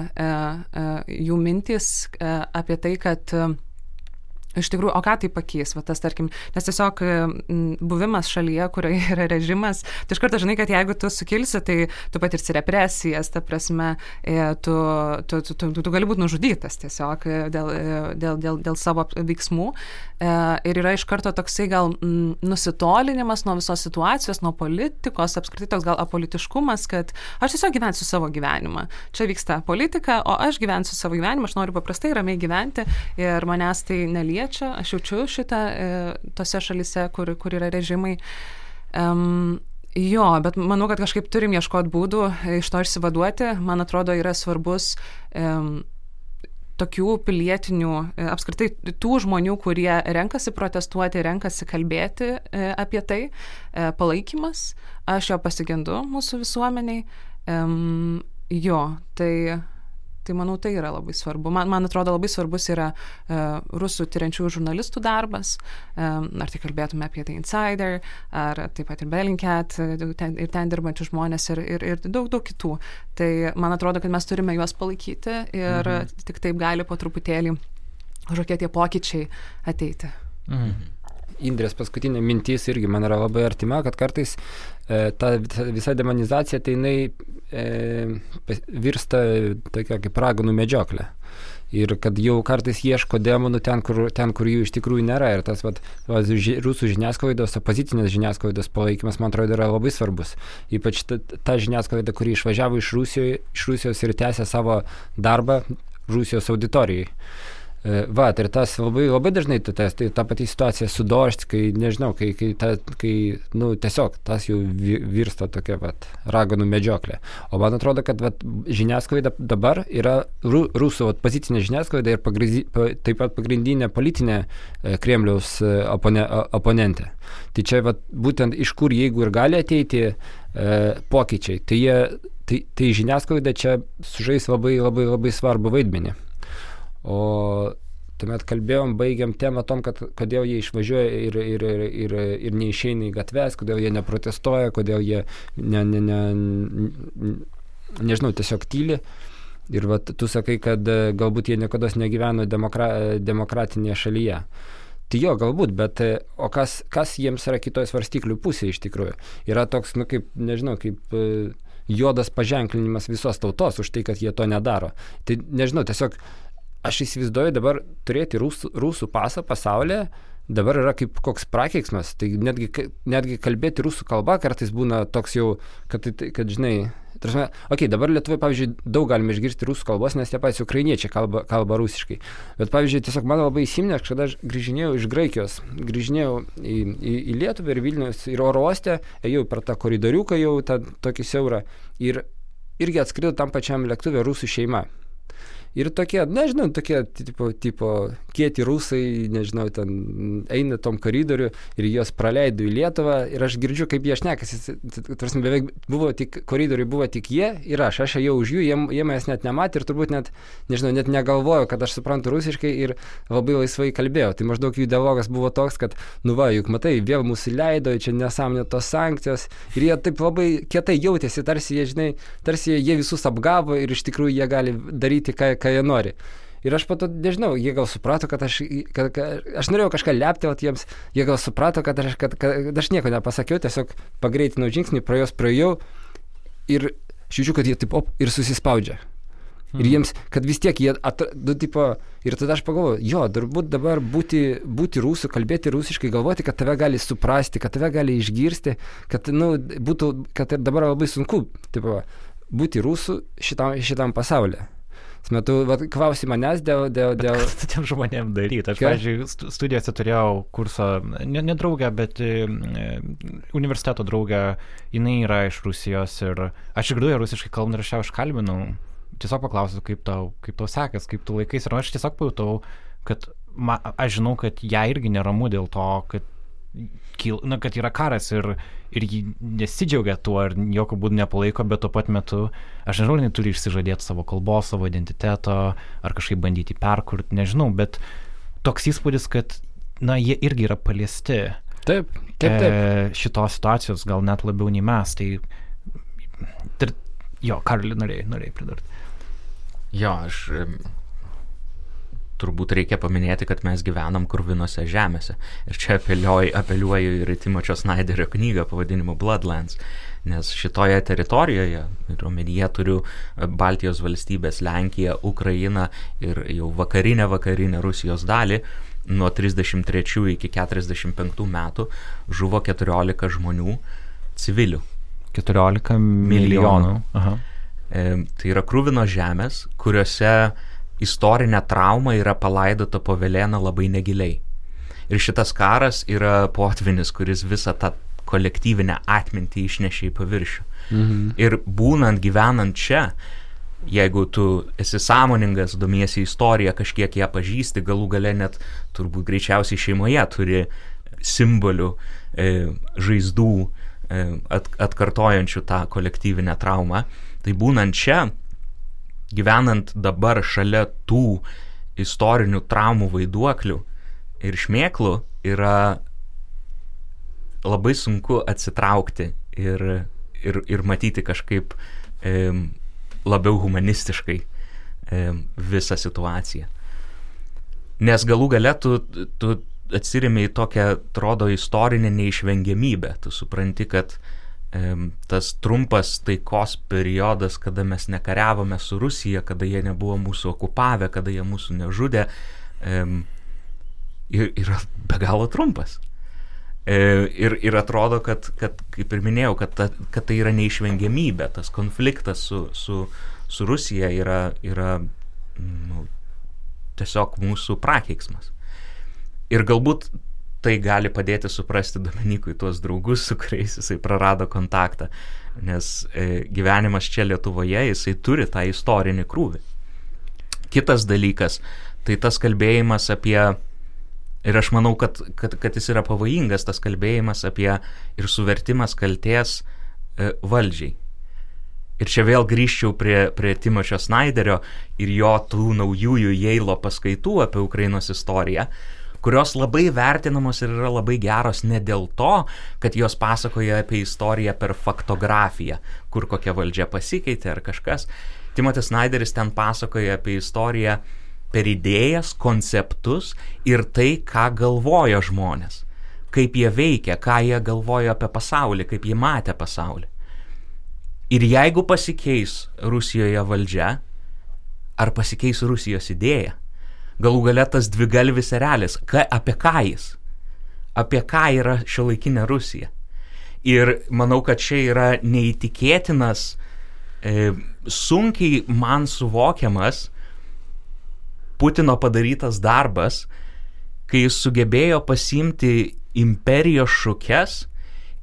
jų mintis apie tai, kad Iš tikrųjų, o ką tai pakeis, va tas tarkim, nes tiesiog buvimas šalyje, kurioje yra režimas, tai iš karto žinai, kad jeigu tu sukilsi, tai tu patirsi represijas, ta prasme, e, tu, tu, tu, tu, tu gali būti nužudytas tiesiog e, dėl, e, dėl, dėl, dėl savo veiksmų. Ir yra iš karto toksai gal nusitolinimas nuo visos situacijos, nuo politikos, apskritai toks gal apolitiškumas, kad aš tiesiog gyvensiu savo gyvenimą. Čia vyksta politika, o aš gyvensiu savo gyvenimą, aš noriu paprastai ramiai gyventi ir manęs tai nelie liečia, aš jaučiu šitą e, tose šalise, kur, kur yra režimai. Um, Jo, bet manau, kad kažkaip turim ieškoti būdų iš to išsivaduoti. Man atrodo, yra svarbus um, tokių pilietinių, e, apskritai tų žmonių, kurie renkasi protestuoti, renkasi kalbėti e, apie tai, palaikymas. Aš jo pasigendu mūsų visuomeniai. Jo, tai Tai manau, tai yra labai svarbu. Man, man atrodo, labai svarbus yra uh, rusų tyriančių žurnalistų darbas, um, ar tai kalbėtume apie The Insider, ar taip pat ir Bellingcat, ten, ir ten dirbančių žmonės, ir, ir, ir daug, daug kitų. Tai man atrodo, kad mes turime juos palaikyti ir mhm. tik taip gali po truputėlį kažkokie tie pokyčiai ateiti.
Mhm. Indrės paskutinė mintis irgi man yra labai artima, kad kartais e, ta visa demonizacija, tai jinai e, virsta tokia kaip raganų medžioklė. Ir kad jau kartais ieško demonų ten, kur, ten, kur jų iš tikrųjų nėra. Ir tas vat, va, ži, rusų žiniasklaidos, opozicinės žiniasklaidos palaikymas, man atrodo, yra labai svarbus. Ypač ta, ta žiniasklaida, kuri išvažiavo iš, Rusijoje, iš Rusijos ir tęsė savo darbą Rusijos auditorijai. Va, ir tas labai, labai dažnai tas, tai ta pati situacija su došt, kai, nežinau, kai, kai, ta, kai nu, tiesiog tas jau virsta tokia, vat, raganų medžioklė. O man atrodo, kad vat, žiniasklaida dabar yra ru, rusų vat, pozicinė žiniasklaida ir pagrizi, pa, taip pat pagrindinė politinė e, Kremliaus e, opone, oponentė. Tai čia vat, būtent iš kur, jeigu ir gali ateiti e, pokyčiai, tai, jie, tai, tai žiniasklaida čia sužais labai, labai, labai svarbu vaidmenį. O tuomet kalbėjom, baigiam temą tom, kad kodėl jie išvažiuoja ir, ir, ir, ir, ir neišeina į gatves, kodėl jie neprotestuoja, kodėl jie, ne, ne, ne, nežinau, tiesiog tyli. Ir vat, tu sakai, kad e, galbūt jie niekada negyveno demokra demokratinėje šalyje. Tai jo, galbūt, bet e, o kas, kas jiems yra kitoje svarstyklių pusėje iš tikrųjų? Yra toks, nu kaip, nežinau, kaip e, juodas paženklinimas visos tautos už tai, kad jie to nedaro. Tai nežinau, tiesiog aš įsivaizduoju dabar turėti rusų, rusų pasą pasaulyje dabar yra kaip koks prakeiksmas. Tai netgi, netgi kalbėti rusų kalba kartais būna toks jau, kad, tai, kad žinai, tarsi, okay, dabar Lietuvoje, pavyzdžiui, daug galime išgirsti rusų kalbos, nes tie patys ukrainiečiai kalba, kalba rusiškai. Bet, pavyzdžiui, tiesiog man labai įsiminė, kada aš grįžinėjau iš Graikijos, grįžinėjau į, į, į Lietuvą ir Vilnius ir oro uostę, ėjau per tą koridoriuką jau, tą tokį siaurą ir irgi atskrido tam pačiam lėktuvė rusų šeima. Ir tokie, nežinau, tokie tipo, tipo kieti rusai, nežinau, ten eina tom koridoriu ir juos praleido į Lietuvą ir aš girdžiu, kaip jie šnekasi. Tarsi beveik buvo tik, koridoriui buvo tik jie ir aš, aš ėjau už jų, jie, jie manęs net nematė ir turbūt net, nežinau, net negalvojo, kad aš suprantu rusiškai ir labai laisvai kalbėjau. Tai maždaug jų dialogas buvo toks, kad, nu va, juk matai, vėl mūsų leido, čia nesąmonė tos sankcijos ir jie taip labai kietai jautėsi, tarsi jie, žinai, tarsi jie visus apgavo ir iš tikrųjų jie gali daryti, ką, ką jie nori. Ir aš pato, nežinau, jie gal suprato, kad aš, kad, kad, aš norėjau kažką leptelti jiems, jie gal suprato, kad aš, kad, kad aš nieko nepasakiau, tiesiog pagreitinau žingsnį, pro juos praėjau ir žiūriu, kad jie taip op ir susispaudžia. Hmm. Ir jiems, kad vis tiek jie, atra, du, tipo, ir tada aš pagalvoju, jo, turbūt dabar būti, būti rusų, kalbėti rusiškai, galvoti, kad tave gali suprasti, kad tave gali išgirsti, kad, nu, būtų, kad dabar labai sunku, tipo, būti rusų šitam, šitam pasaulyje metu, va, klausi manęs dėl... dėl, dėl...
Ką tu tiem žmonėm daryti? Aš, pavyzdžiui, studijose turėjau kursą, ne, ne draugę, bet e, universiteto draugę, jinai yra iš Rusijos ir aš išgirdau rusiškai kalbant ir aš ją užkalbinau. Tiesiog paklausiau, kaip tau, kaip tau sekas, kaip tu laikais ir aš tiesiog pajutau, kad ma, aš žinau, kad ją irgi neramu dėl to, kad kyl, na, kad yra karas ir, ir ji nesidžiaugia tuo ir jokių būdų nepalaiko, bet tuo pat metu, aš nežinau, jinai turi išsižadėti savo kalbos, savo identiteto, ar kažkaip bandyti perkurti, nežinau, bet toks įspūdis, kad, na, jie irgi yra paliesti.
Taip, taip, taip. E,
šitos situacijos gal net labiau nei mes, tai, tai jo, Karli norėjai, norėjai pridurti.
Jo, aš turbūt reikia paminėti, kad mes gyvenam kurvinose žemėse. Ir čia apeliuoju, apeliuoju ir į Timočio Snyderio knygą pavadinimu Bloodlands. Nes šitoje teritorijoje, ir omenyje turiu Baltijos valstybės, Lenkiją, Ukrainą ir jau vakarinę vakarinę Rusijos dalį, nuo 33 iki 45 metų žuvo 14 žmonių civilių.
14 milijonų. milijonų. Aha.
E, tai yra krūvino žemės, kuriuose istorinė trauma yra palaidota po Velėną labai negiliai. Ir šitas karas yra potvinis, kuris visą tą kolektyvinę atmintį išnešė į paviršių. Mhm. Ir būnant, gyvenant čia, jeigu tu esi sąmoningas, domiesi istoriją, kažkiek ją pažįsti, galų gale net turbūt greičiausiai šeimoje turi simbolių, e, žaizdų, e, at, atkartojančių tą kolektyvinę traumą, tai būnant čia, gyvenant dabar šalia tų istorinių traumų vaiduoklių ir šmėklų yra labai sunku atsitraukti ir, ir, ir matyti kažkaip e, labiau humanistiškai e, visą situaciją. Nes galų gale tu, tu atsirimi į tokią, atrodo, istorinę neišvengiamybę. Tu supranti, kad tas trumpas taikos periodas, kada mes nekariavome su Rusija, kada jie nebuvo mūsų okupavę, kada jie mūsų nežudė, yra be galo trumpas. E, ir, ir atrodo, kad, kad, kaip ir minėjau, kad, ta, kad tai yra neišvengiamybė, tas konfliktas su, su, su Rusija yra, yra nu, tiesiog mūsų prakeiksmas. Ir galbūt tai gali padėti suprasti Dominikui tuos draugus, su kuriais jisai prarado kontaktą, nes e, gyvenimas čia Lietuvoje, jisai turi tą istorinį krūvį. Kitas dalykas, tai tas kalbėjimas apie, ir aš manau, kad, kad, kad jis yra pavojingas, tas kalbėjimas apie ir suvertimas kalties e, valdžiai. Ir čia vėl grįžčiau prie, prie Timočio Snyderio ir jo tų naujųjų Jeilo paskaitų apie Ukrainos istoriją, kurios labai vertinamos ir yra labai geros ne dėl to, kad jos pasakoja apie istoriją per faktografiją, kur kokia valdžia pasikeitė ar kažkas. Timotis Snyderis ten pasakoja apie istoriją per idėjas, konceptus ir tai, ką galvoja žmonės, kaip jie veikia, ką jie galvoja apie pasaulį, kaip jie matė pasaulį. Ir jeigu pasikeis Rusijoje valdžia, ar pasikeis Rusijos idėja, galų gale tas dvigalvis erelis, ka, apie ką jis, apie ką yra šio laikinė Rusija. Ir manau, kad čia yra neįtikėtinas, e, sunkiai man suvokiamas Putino padarytas darbas, kai jis sugebėjo pasimti imperijos šukes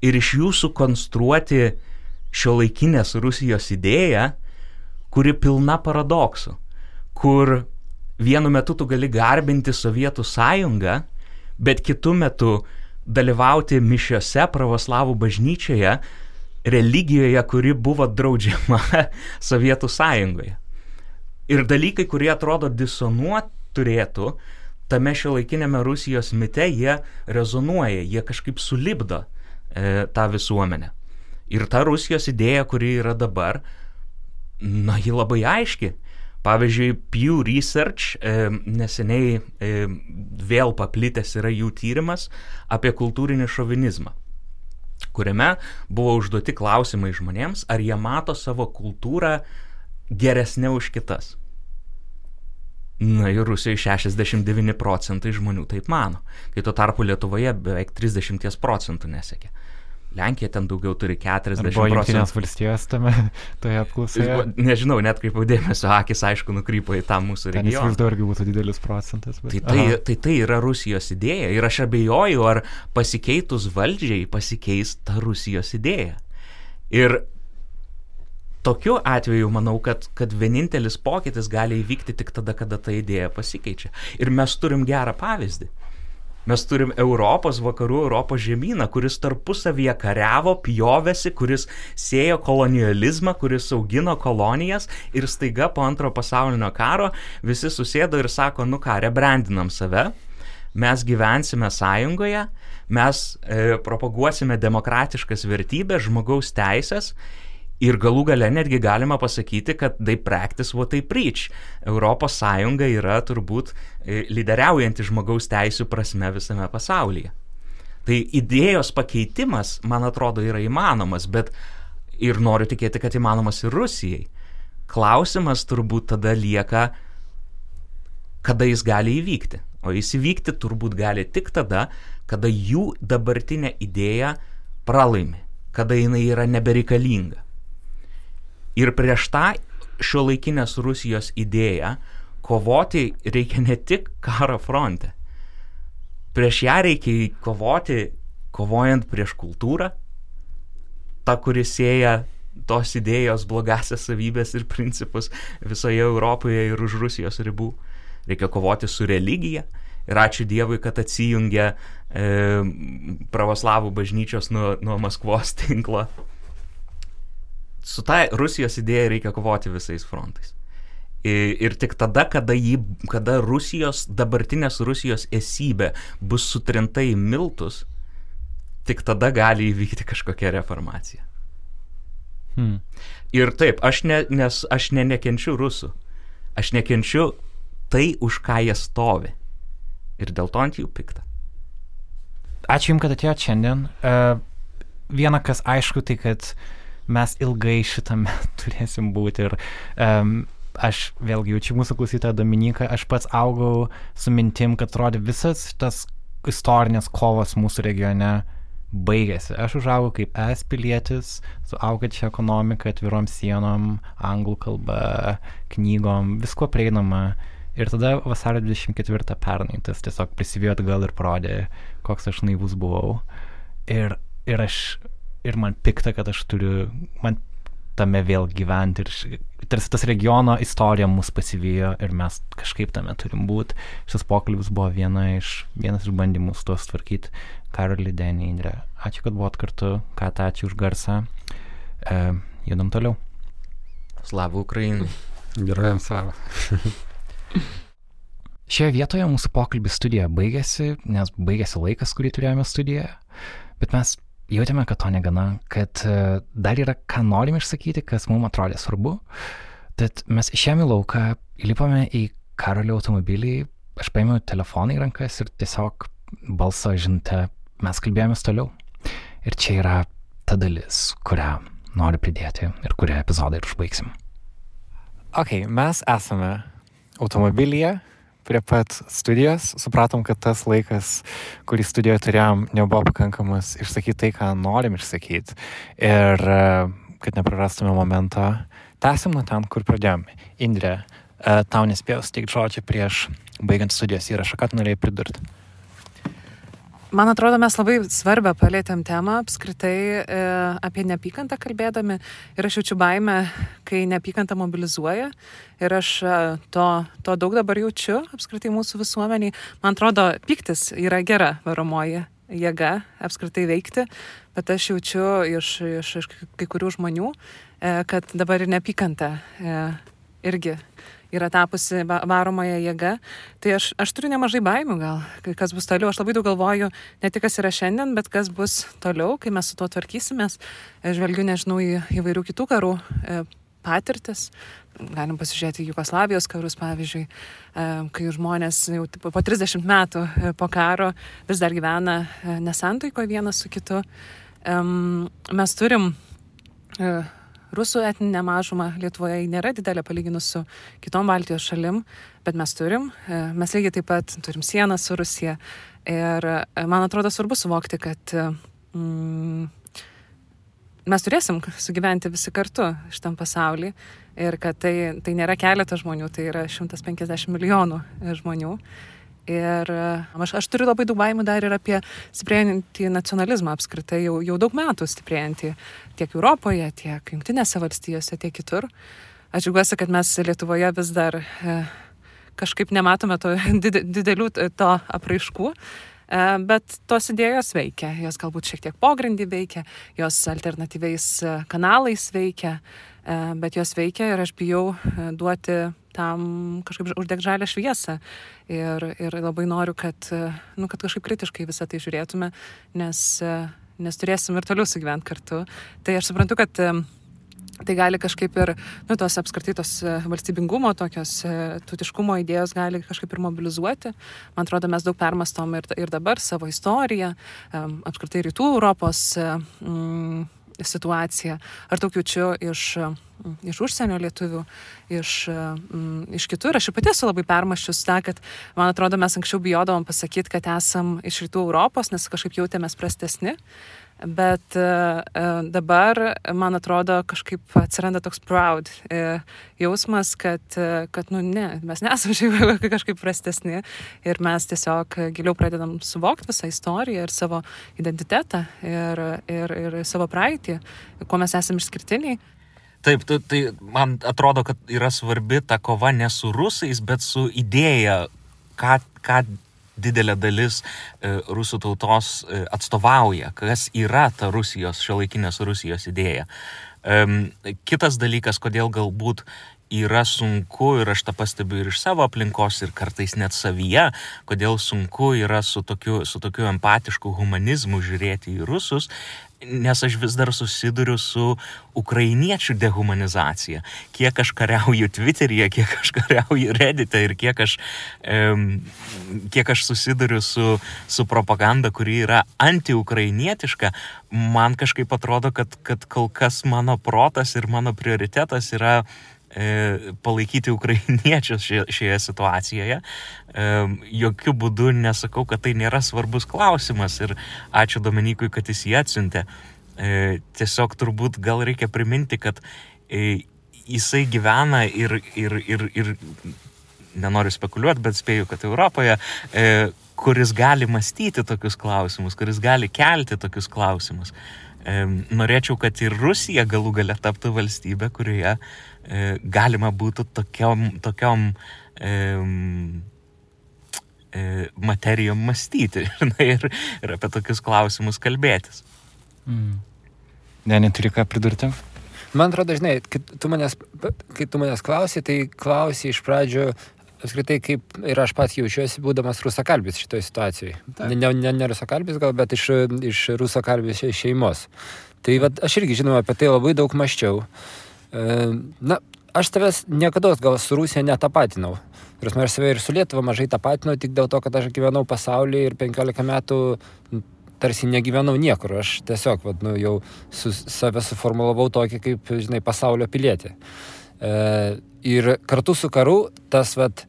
ir iš jų sukonstruoti šio laikinės Rusijos idėją, kuri pilna paradoksų, kur vienu metu tu gali garbinti Sovietų sąjungą, bet kitu metu dalyvauti mišiose pravoslavų bažnyčioje, religijoje, kuri buvo draudžiama Sovietų sąjungoje. Ir dalykai, kurie atrodo disonuot turėtų, tame šio laikinėme Rusijos mite jie rezonuoja, jie kažkaip sulibdo e, tą visuomenę. Ir ta Rusijos idėja, kuri yra dabar, na, ji labai aiški. Pavyzdžiui, Pew Research e, neseniai e, vėl paplitęs yra jų tyrimas apie kultūrinį šovinizmą, kuriame buvo užduoti klausimai žmonėms, ar jie mato savo kultūrą geresnė už kitas. Na ir Rusijoje 69 procentai žmonių taip mano, kai tuo tarpu Lietuvoje beveik 30 procentų nesiekia. Lenkija ten daugiau turi 40 procentų.
Jungtinės valstijos tame, toje apklausoje.
Nežinau, net kaip dėmesio, akis aišku nukrypo į tą mūsų regioną.
Įsivaizduoju, irgi būtų didelis procentas.
Bet... Tai, tai, tai tai yra Rusijos idėja ir aš abejoju, ar pasikeitus valdžiai pasikeis ta Rusijos idėja. Ir tokiu atveju manau, kad, kad vienintelis pokytis gali įvykti tik tada, kada ta idėja pasikeičia. Ir mes turim gerą pavyzdį. Mes turim Europos, vakarų Europos žemyną, kuris tarpusavyje kariavo, pjovėsi, kuris sėjo kolonializmą, kuris augino kolonijas ir staiga po antro pasaulinio karo visi susėdo ir sako, nu ką, rebrandinam save, mes gyvensime sąjungoje, mes e, propaguosime demokratiškas vertybės, žmogaus teisės Ir galų gale netgi galima pasakyti, kad they practice what they preach. Europos Sąjunga yra turbūt e, lyderiaujanti žmogaus teisų prasme visame pasaulyje. Tai idėjos pakeitimas, man atrodo, yra įmanomas, bet ir noriu tikėti, kad įmanomas ir Rusijai. Klausimas turbūt tada lieka, kada jis gali įvykti. O jis įvykti turbūt gali tik tada, kada jų dabartinė idėja pralaimi, kada jinai yra nebereikalinga. Ir prieš tą šio laikinės Rusijos idėją kovoti reikia ne tik karo fronte. Prieš ją reikia kovoti, kovojant prieš kultūrą, ta, kuris sieja tos idėjos blogasias savybės ir principus visoje Europoje ir už Rusijos ribų. Reikia kovoti su religija. Ir ačiū Dievui, kad atsijungia e, pravoslavų bažnyčios nuo, nuo Maskvos tinklo su ta Rusijos idėja reikia kovoti visais frontais. Ir tik tada, kada, jį, kada Rusijos, dabartinės Rusijos esybė bus sutrinta į miltus, tik tada gali įvykti kažkokia reformacija. Hmm. Ir taip, aš, ne, nes, aš ne, nekenčiu rusų. Aš nekenčiu tai, už ką jie stovi. Ir dėl to ant jų pikta.
Ačiū Jums, kad atėjote šiandien. Uh, viena, kas aišku, tai kad mes ilgai šitame turėsim būti ir um, aš vėlgi jaučiu mūsų klausytoją Dominiką, aš pats augau su mintim, kad atrodė visas tas istorinės kovos mūsų regione baigėsi. Aš užaugau kaip es pilietis, su augančia ekonomika, atvirom sienom, anglų kalba, knygom, visko prieinama. Ir tada vasario 24 pernai tas tiesiog prisivėjo atgal ir parodė, koks aš naivus buvau. Ir, ir aš, ir man pikta, kad aš turiu, man tame vėl gyventi ir tarsi tas regiono istorija mus pasivijo ir mes kažkaip tame turim būti. Šis pokalbis buvo viena iš, vienas iš bandymų su to sutvarkyti. Karolį Denį Indrė. Ačiū, kad buvot kartu, ką ačiū už garsą. E, judam toliau.
Slavų Ukrainai.
Gerojam savo.
Šioje vietoje mūsų pokalbis studija baigėsi, nes baigėsi laikas, kurį turėjome studijoje, bet mes jautėme, kad to negana, kad e, dar yra, ką norim išsakyti, kas mums atrodė svarbu. Tad mes išėjome į lauką, įlipome į karalio automobilį, aš paėmiau telefoną į rankas ir tiesiog balsą žinutę mes kalbėjomės toliau. Ir čia yra ta dalis, kurią noriu pridėti ir kurią epizodą ir užbaigsim. Ok, mes esame automobilyje prie pat studijos, supratom, kad tas laikas, kurį studijoje turėjom, nebuvo pakankamas išsakyti tai, ką norim išsakyti. Ir e, kad neprarastume momento, tęsim nuo ten, kur pradėjom. Indrė, e, tau nespėjau suteikti žodžią prieš baigiant studijos įrašą, ką norėjai pridurti?
Man atrodo, mes labai svarbę palėtėm temą apskritai e, apie neapykantą kalbėdami. Ir aš jaučiu baimę, kai neapykanta mobilizuoja. Ir aš e, to, to daug dabar jaučiu apskritai mūsų visuomeniai. Man atrodo, piktis yra gera varomoji jėga apskritai veikti, bet aš jaučiu iš, iš, iš kai kurių žmonių, e, kad dabar ir neapykanta e, irgi yra tapusi varomąją jėgą. Tai aš, aš turiu nemažai baimių gal, kas bus toliau. Aš labai daug galvoju ne tik kas yra šiandien, bet kas bus toliau, kai mes su tuo tvarkysimės. Žvelgiu, nežinau, į įvairių kitų karų e, patirtis. Galim pasižiūrėti Jugoslavijos karus, pavyzdžiui, e, kai žmonės jau po 30 metų e, po karo vis dar gyvena nesantaiko vienas su kitu. Mes turim rusų etninę mažumą Lietuvoje nėra didelė palyginus su kitom Baltijos šalim, bet mes turim, e, mes lygiai taip pat turim sieną su Rusija. Ir e, man atrodo svarbu suvokti, kad e, mm, mes turėsim sugyventi visi kartu šitam pasaulyje ir kad tai, tai nėra keletas žmonių, tai yra 150 milijonų žmonių. Ir e, aš, aš turiu labai daug baimų dar ir apie stiprėjantį nacionalizmą apskritai, jau, jau daug metų stiprėjantį tiek Europoje, tiek Junktinėse valstijose, tiek kitur. Aš džiaugiuosi, kad mes Lietuvoje vis dar e, kažkaip nematome to didelių to apraiškų. E, bet tos idėjos veikia, jos galbūt šiek tiek pogrindį veikia, jos alternatyviais e, kanalais veikia, e, bet jos veikia ir aš bijau e, duoti tam kažkaip uždegti žalę šviesą. Ir, ir labai noriu, kad, nu, kad kažkaip kritiškai visą tai žiūrėtume, nes, nes turėsim ir toliau sugyventi kartu. Tai aš suprantu, kad tai gali kažkaip ir, nu, tos apskritai tos valstybingumo, tokios tutiškumo idėjos gali kažkaip ir mobilizuoti. Man atrodo, mes daug permastom ir, ir dabar savo istoriją, apskritai rytų Europos. Mm, situaciją. Ar daug jaučiu iš, mm, iš užsienio lietuvių, iš, mm, iš kitur. Aš ir pati esu labai permaščius tą, kad, man atrodo, mes anksčiau bijodavom pasakyti, kad esam iš rytų Europos, nes kažkaip jautėmės prastesni. Bet uh, dabar, man atrodo, kažkaip atsiranda toks proud uh, jausmas, kad, kad, nu, ne, mes nesame šiaip kažkaip prastesni ir mes tiesiog giliau pradedam suvokti visą istoriją ir savo identitetą ir, ir, ir savo praeitį, kuo mes esame išskirtiniai.
Taip, tai, tai man atrodo, kad yra svarbi ta kova ne su rusais, bet su idėja, ką, ką didelė dalis e, rusų tautos e, atstovauja, kas yra ta Rusijos, šiuolaikinės Rusijos idėja. Kitas dalykas, kodėl galbūt yra sunku ir aš tą pastebiu ir iš savo aplinkos ir kartais net savyje, kodėl sunku yra su tokiu, su tokiu empatišku humanizmu žiūrėti į rusus, nes aš vis dar susiduriu su ukrainiečių dehumanizacija. Kiek aš kariauju Twitter'yje, kiek aš kariauju Reddit'e ir kiek aš, um, kiek aš susiduriu su, su propaganda, kuri yra antiukrainietiška, man kažkaip atrodo, kad, kad kol kas mano protas ir mano prioritetas yra palaikyti ukrainiečius šioje situacijoje. E, jokių būdų nesakau, kad tai nėra svarbus klausimas ir ačiū Dominikui, kad jis jį atsiuntė. E, tiesiog turbūt gal reikia priminti, kad jisai gyvena ir, ir, ir, ir nenoriu spekuliuoti, bet spėju, kad Europoje, kuris gali mąstyti tokius klausimus, kuris gali kelti tokius klausimus. Norėčiau, kad ir Rusija galų gale taptų valstybė, kurioje e, galima būtų tokiom, tokiom e, e, materijom mąstyti žinai, ir, ir apie tokius klausimus kalbėtis.
Mm. Ne, neturi ką pridurti?
Man atrodo, žinai, kai tu manęs, kai tu manęs klausai, tai klausai iš pradžių apskritai kaip ir aš pats jaučiuosi, būdamas rusakalbis šitoje situacijoje. Ne, ne, ne, rusakalbis gal, bet iš, iš rusakalbis šeimos. Tai vat, aš irgi, žinoma, apie tai labai daug maščiau. Na, aš tavęs niekada gal su Rusija netapatinau. Ir aš save ir su Lietuva mažai tapatinau tik dėl to, kad aš gyvenau pasaulyje ir 15 metų tarsi negyvenau niekur. Aš tiesiog, vat, nu, jau su, save suformulavau tokį kaip, žinai, pasaulio pilietį. E, ir kartu su karu tas, vat,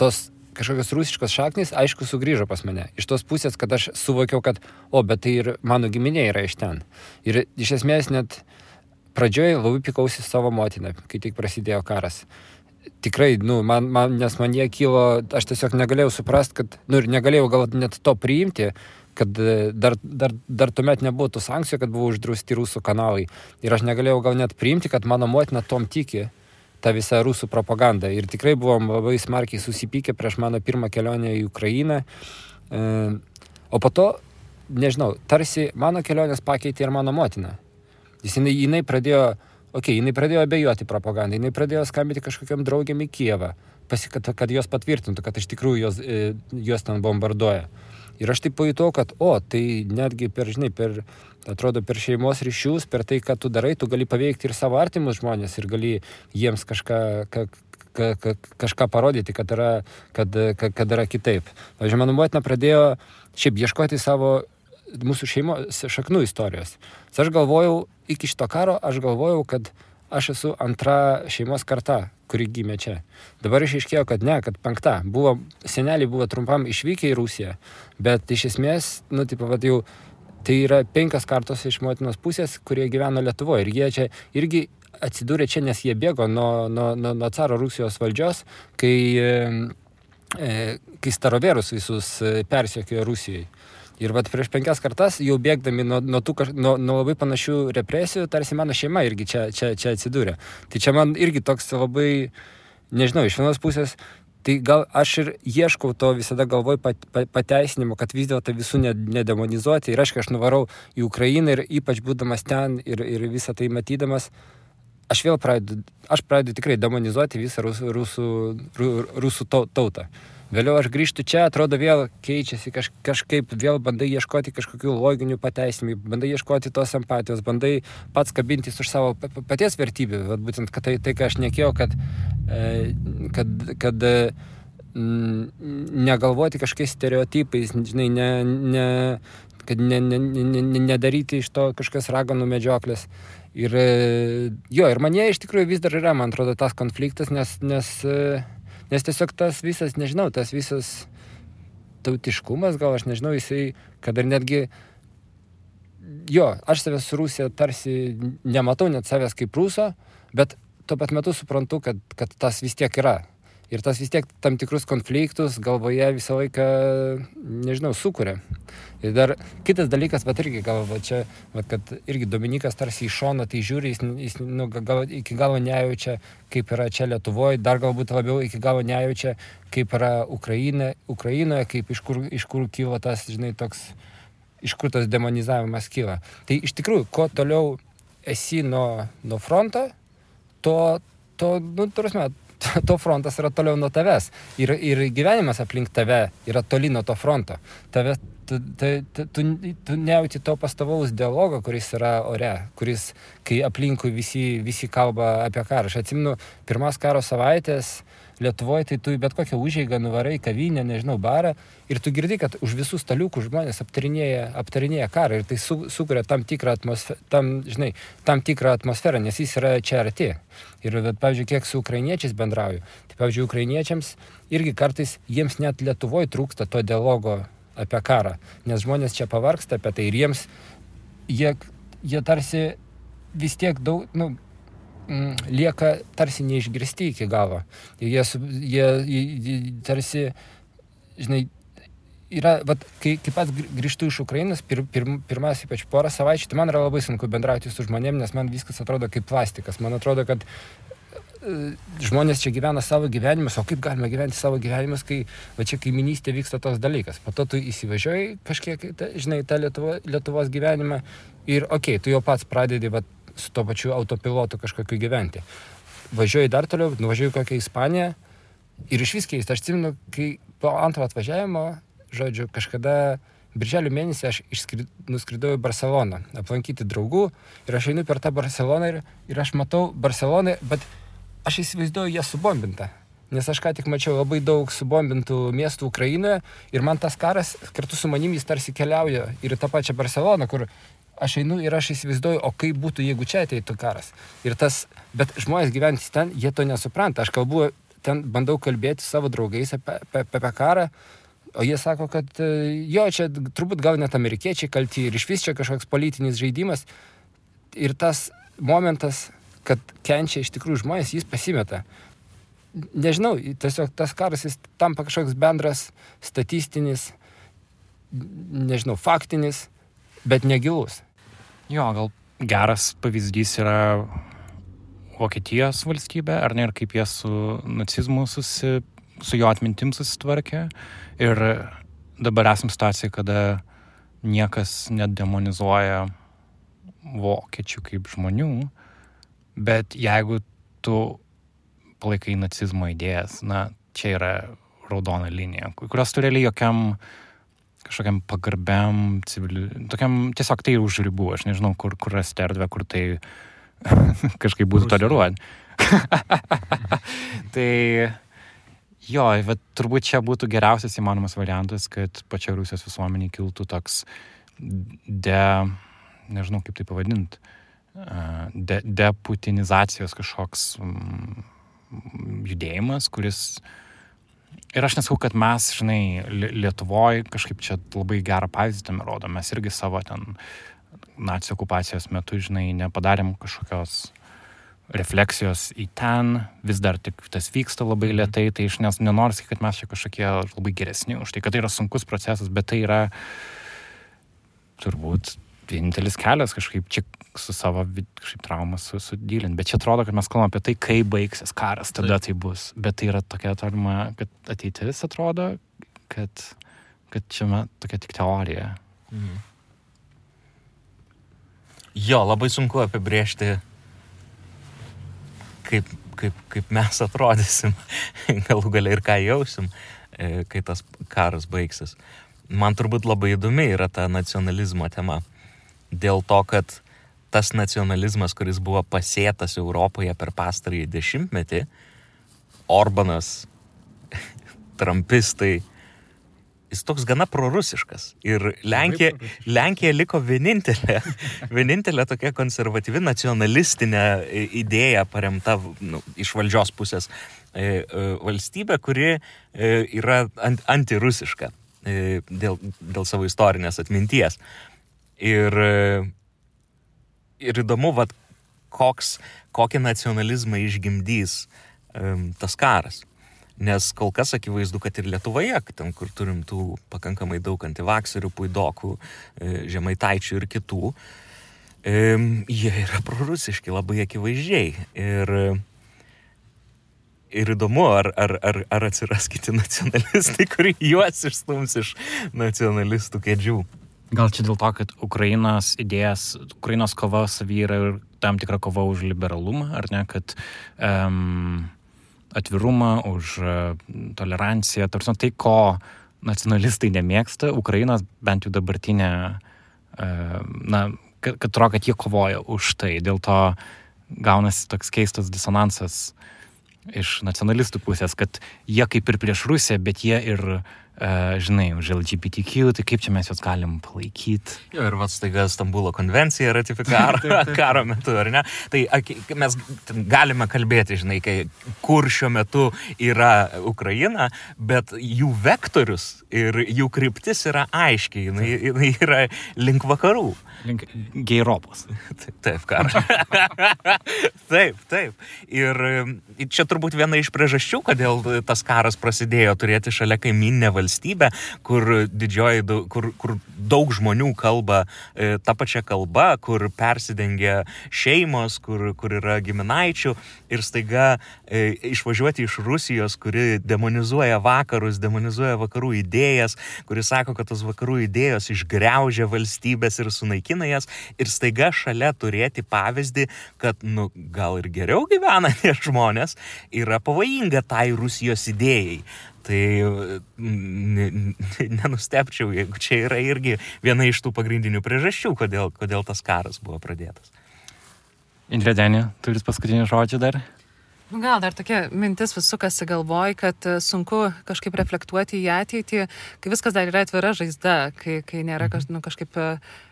tos kažkokios rusiškos šaknys, aišku, sugrįžo pas mane. Iš tos pusės, kad aš suvokiau, kad, o, bet tai ir mano giminė yra iš ten. Ir iš esmės net pradžioje labai pikausi savo motiną, kai tik prasidėjo karas. Tikrai, nu, man, man, nes man jie kilo, aš tiesiog negalėjau suprasti, kad, nu, ir negalėjau gal net to priimti, kad e, dar, dar, dar tuomet nebuvo tų sankcijų, kad buvo uždrausti rusų kanalai. Ir aš negalėjau gal net priimti, kad mano motina tom tiki tą visą rusų propagandą. Ir tikrai buvom labai smarkiai susipykę prieš mano pirmą kelionę į Ukrainą. E, o po to, nežinau, tarsi mano kelionės pakeitė ir mano motina. Jis jinai, jinai pradėjo, okei, okay, jinai pradėjo abejoti propagandą, jinai pradėjo skambinti kažkokiam draugiam į Kievą, pasi, kad, kad jos patvirtintų, kad iš tikrųjų jos, e, jos ten bombarduoja. Ir aš taip pajutau, kad, o, tai netgi per, žinai, per, atrodo, per šeimos ryšius, per tai, ką tu darai, tu gali paveikti ir savo artimus žmonės ir gali jiems kažką, ka, ka, ka, kažką parodyti, kad yra, kad, kad, kad yra kitaip. Pavyzdžiui, mano motina pradėjo šiaip ieškoti savo mūsų šeimos šaknų istorijos. Aš galvojau, iki šito karo aš galvojau, kad aš esu antra šeimos karta, kuri gimė čia. Dabar išaiškėjo, kad ne, kad penkta. Buvo, seneliai buvo trumpam išvykę į Rusiją, bet iš esmės, nu, taip pat jau tai yra penkios kartos iš motinos pusės, kurie gyveno Lietuvoje. Ir jie čia irgi atsidūrė čia, nes jie bėgo nuo, nuo, nuo, nuo caro Rusijos valdžios, kai, e, kai starovėrus visus e, persiekėjo Rusijai. Ir vat prieš penkias kartas, jau bėgdami nuo, nuo, tų, nuo, nuo labai panašių represijų, tarsi mano šeima irgi čia, čia, čia atsidūrė. Tai čia man irgi toks labai, nežinau, iš vienos pusės, tai gal aš ir ieškau to visada galvoj pat, pat, pateisinimo, kad vis dėlto visų nedemonizuoti. Ir aišku, aš nuvarau į Ukrainą ir ypač būdamas ten ir, ir visą tai matydamas, aš vėl pradedu, aš pradedu tikrai demonizuoti visą rusų, rusų, rusų tautą. Vėliau aš grįžtu čia, atrodo vėl keičiasi, kaž, kažkaip vėl bandai ieškoti kažkokių loginių pateisimų, bandai ieškoti tos empatijos, bandai pats kabintis už savo paties vertybių. Vat būtent, tai, tai ką aš nekėjau, kad, e, kad, kad negalvoti kažkokiais stereotipais, žinai, ne, ne, kad ne, ne, ne, ne, nedaryti iš to kažkokios raganų medžioklės. Ir e, jo, ir man jie iš tikrųjų vis dar yra, man atrodo, tas konfliktas, nes, nes e, Nes tiesiog tas visas, nežinau, tas visas tautiškumas, gal aš nežinau, jisai, kad ir netgi, jo, aš savęs su Rusija tarsi nematau net savęs kaip Ruso, bet tuo pat metu suprantu, kad, kad tas vis tiek yra. Ir tas vis tiek tam tikrus konfliktus galvoje visą laiką, nežinau, sukuria. Ir dar kitas dalykas, bet irgi gal, va, čia, va, kad irgi Dominikas tarsi iš šono tai žiūri, jis, jis nu, gal, iki galo nejaučia, kaip yra čia Lietuvoje, dar galbūt labiau iki galo nejaučia, kaip yra Ukraina, Ukrainoje, kaip iš kur, iš kur kyla tas, žinai, toks, iš kur tas demonizavimas kyla. Tai iš tikrųjų, kuo toliau esi nuo, nuo fronto, to, to, nu, turime, to frontas yra toliau nuo tavęs. Ir, ir gyvenimas aplink tave yra toli nuo to fronto. Tave, tu, tu, tu, tu, tu nejauti to pastovaus dialogo, kuris yra ore, kuris, kai aplinkui visi, visi kalba apie karą. Aš atsimenu, pirmas karo savaitės Lietuvoje, tai tu bet kokią užėgą nuvarai, kavinę, nežinau, barą ir tu girdi, kad už visų staliukų žmonės aptarinėja, aptarinėja karą ir tai su, sukuria tam tikrą, atmosfer, tam, žinai, tam tikrą atmosferą, nes jis yra čia arti. Ir, bet, pavyzdžiui, kiek su ukrainiečiais bendrauju, tai, pavyzdžiui, ukrainiečiams irgi kartais jiems net Lietuvoje trūksta to dialogo apie karą, nes žmonės čia pavarksta apie tai ir jiems, jie, jie tarsi vis tiek daug, nu, lieka tarsi neišgirsti iki galo. Jie, jie, jie tarsi, žinai, yra, vat, kai, kai pats grįžtu iš Ukrainos, pir, pir, pirmas ypač porą savaičių, tai man yra labai sunku bendrauti su žmonėmis, nes man viskas atrodo kaip plastikas. Man atrodo, kad e, žmonės čia gyvena savo gyvenimus, o kaip galima gyventi savo gyvenimus, kai va čia kaiminystė vyksta tos dalykas. Po to tu įsivažiuoji kažkiek, ta, žinai, tą Lietuvo, Lietuvos gyvenimą ir, okei, okay, tu jau pats pradedi va, su to pačiu autopilotu kažkokiu gyventi. Važiuoji dar toliau, nuvažiuoji kokią Ispaniją ir iš vis keista. Aš atsimenu, kai po antro atvažiavimo, žodžiu, kažkada Birželio mėnesį aš išskrid, nuskridau į Barceloną, aplankyti draugų ir aš einu per tą Barceloną ir, ir aš matau Barceloną, bet aš įsivaizduoju ją subombintą. Nes aš ką tik mačiau labai daug subombintų miestų Ukrainoje ir man tas karas kartu su manimi jis tarsi keliauja ir į tą pačią Barceloną, kur aš einu ir aš įsivaizduoju, o kaip būtų, jeigu čia ateitų karas. Ir tas, bet žmonės gyventys ten, jie to nesupranta. Aš kalbu, ten bandau kalbėti savo draugais apie, apie, apie karą, o jie sako, kad e, jo, čia turbūt gal net amerikiečiai kalti ir iš vis čia kažkoks politinis žaidimas. Ir tas momentas, kad kenčia iš tikrųjų žmonės, jis pasimeta. Nežinau, tiesiog tas karas jis tampa kažkoks bendras statistinis, nežinau, faktinis bet negilus.
Jo, gal geras pavyzdys yra Vokietijos valstybė, ar ne, ir kaip jie su nacizmu, susi, su jo atmintim susitvarkė. Ir dabar esam situacija, kada niekas nedemonizuoja vokiečių kaip žmonių, bet jeigu tu palaikai nacizmo idėjas, na, čia yra raudona linija, kurios tu realiai jokiam uh, kažkokiam pagarbiam, civili... tokiam tiesiog tai už ribų, aš nežinau, kur, kur rasti erdvę, kur tai kažkaip būtų toleruoti. tai jo, bet turbūt čia būtų geriausias įmanomas variantas, kad pačia Rusijos visuomenė kiltų toks de, nežinau kaip tai pavadinti, de, deputinizacijos kažkoks judėjimas, kuris Ir aš nesakau, kad mes, žinai, Lietuvoje kažkaip čia labai gerą pavyzdį tam rodom. Mes irgi savo ten nacijų okupacijos metu, žinai, nepadarėm kažkokios refleksijos į ten, vis dar tik tas vyksta labai mhm. lietai, tai iš nes nenoriu sakyti, kad mes čia kažkokie labai geresni už tai, kad tai yra sunkus procesas, bet tai yra turbūt vienintelis kelias kažkaip čia su savo kažkaip traumą sudylint. Bet čia atrodo, kad mes kalbame apie tai, kaip baigsis karas, tada tai bus. Bet tai yra tokia tolima, kad ateitis atrodo, kad, kad čia tokia tik teorija. Mhm.
Jo, labai sunku apibriežti, kaip, kaip, kaip mes atrodysim, galų galiai ir ką jausim, e, kai tas karas baigsis. Man turbūt labai įdomi yra ta nacionalizmo tema. Dėl to, kad tas nacionalizmas, kuris buvo pasėtas Europoje per pastarąjį dešimtmetį, Orbanas, Trumpistai, jis toks gana prorusiškas. Ir Lenkija, Lenkija liko vienintelė, vienintelė tokia konservatyvi nacionalistinė idėja paremta nu, iš valdžios pusės e, e, valstybė, kuri e, yra ant, antirusiška e, dėl, dėl savo istorinės atminties. Ir ir įdomu, vat, koks, kokį nacionalizmą išgimdys um, tas karas. Nes kol kas akivaizdu, kad ir Lietuvoje, ten kur turim tų pakankamai daug antivakserių, puidokų, e, žemaitaičių ir kitų, e, jie yra prorusiški labai akivaizdžiai. Ir, ir įdomu, ar, ar, ar, ar atsiras kiti nacionalistai, kurie juos išstums iš nacionalistų kėdžių.
Gal čia dėl to, kad Ukrainos idėjas, Ukrainos kova savy yra ir tam tikra kova už liberalumą, ar ne, kad um, atvirumą, už uh, toleranciją, tarsi tai, ko nacionalistai nemėgsta, Ukrainos bent jau dabartinė, uh, na, kad, kad atrodo, kad jie kovoja už tai, dėl to gaunasi toks keistas disonansas iš nacionalistų pusės, kad jie kaip ir prieš Rusiją, bet jie ir Uh, žinai, už LGBTQ, tai kaip čia mes juos galim palaikyti.
Jo, ir vats taiga Stambulo konvencija ratifikavo karo metu, ar ne? Tai mes galime kalbėti, žinai, kai, kur šiuo metu yra Ukraina, bet jų vektorius ir jų kryptis yra aiškiai, jinai, jinai yra link vakarų.
Link Geiropos.
Taip, karo. taip, taip. Ir čia turbūt viena iš priežasčių, kodėl tas karas prasidėjo turėti šalia kaiminę valstybę, kur, didžioji, kur, kur daug žmonių kalba e, tą pačią kalbą, kur persidengia šeimos, kur, kur yra giminaičių ir staiga e, išvažiuoti iš Rusijos, kuri demonizuoja vakarus, demonizuoja vakarų idėjas, kuri sako, kad tos vakarų idėjos išgreužia valstybės ir sunaikina jas ir staiga šalia turėti pavyzdį, kad, nu, gal ir geriau gyvena tie žmonės, yra pavojinga tai Rusijos idėjai. Tai nenustepčiau, jeigu čia yra irgi viena iš tų pagrindinių priežasčių, kodėl, kodėl tas karas buvo pradėtas.
Indrė Denė, turit paskutinį žodžią dar?
Nu, gal dar tokia mintis sukasi galvoj, kad e, sunku kažkaip reflektuoti į ateitį, kai viskas dar yra atvira žaizda, kai, kai nėra kaž, nu, kažkaip e,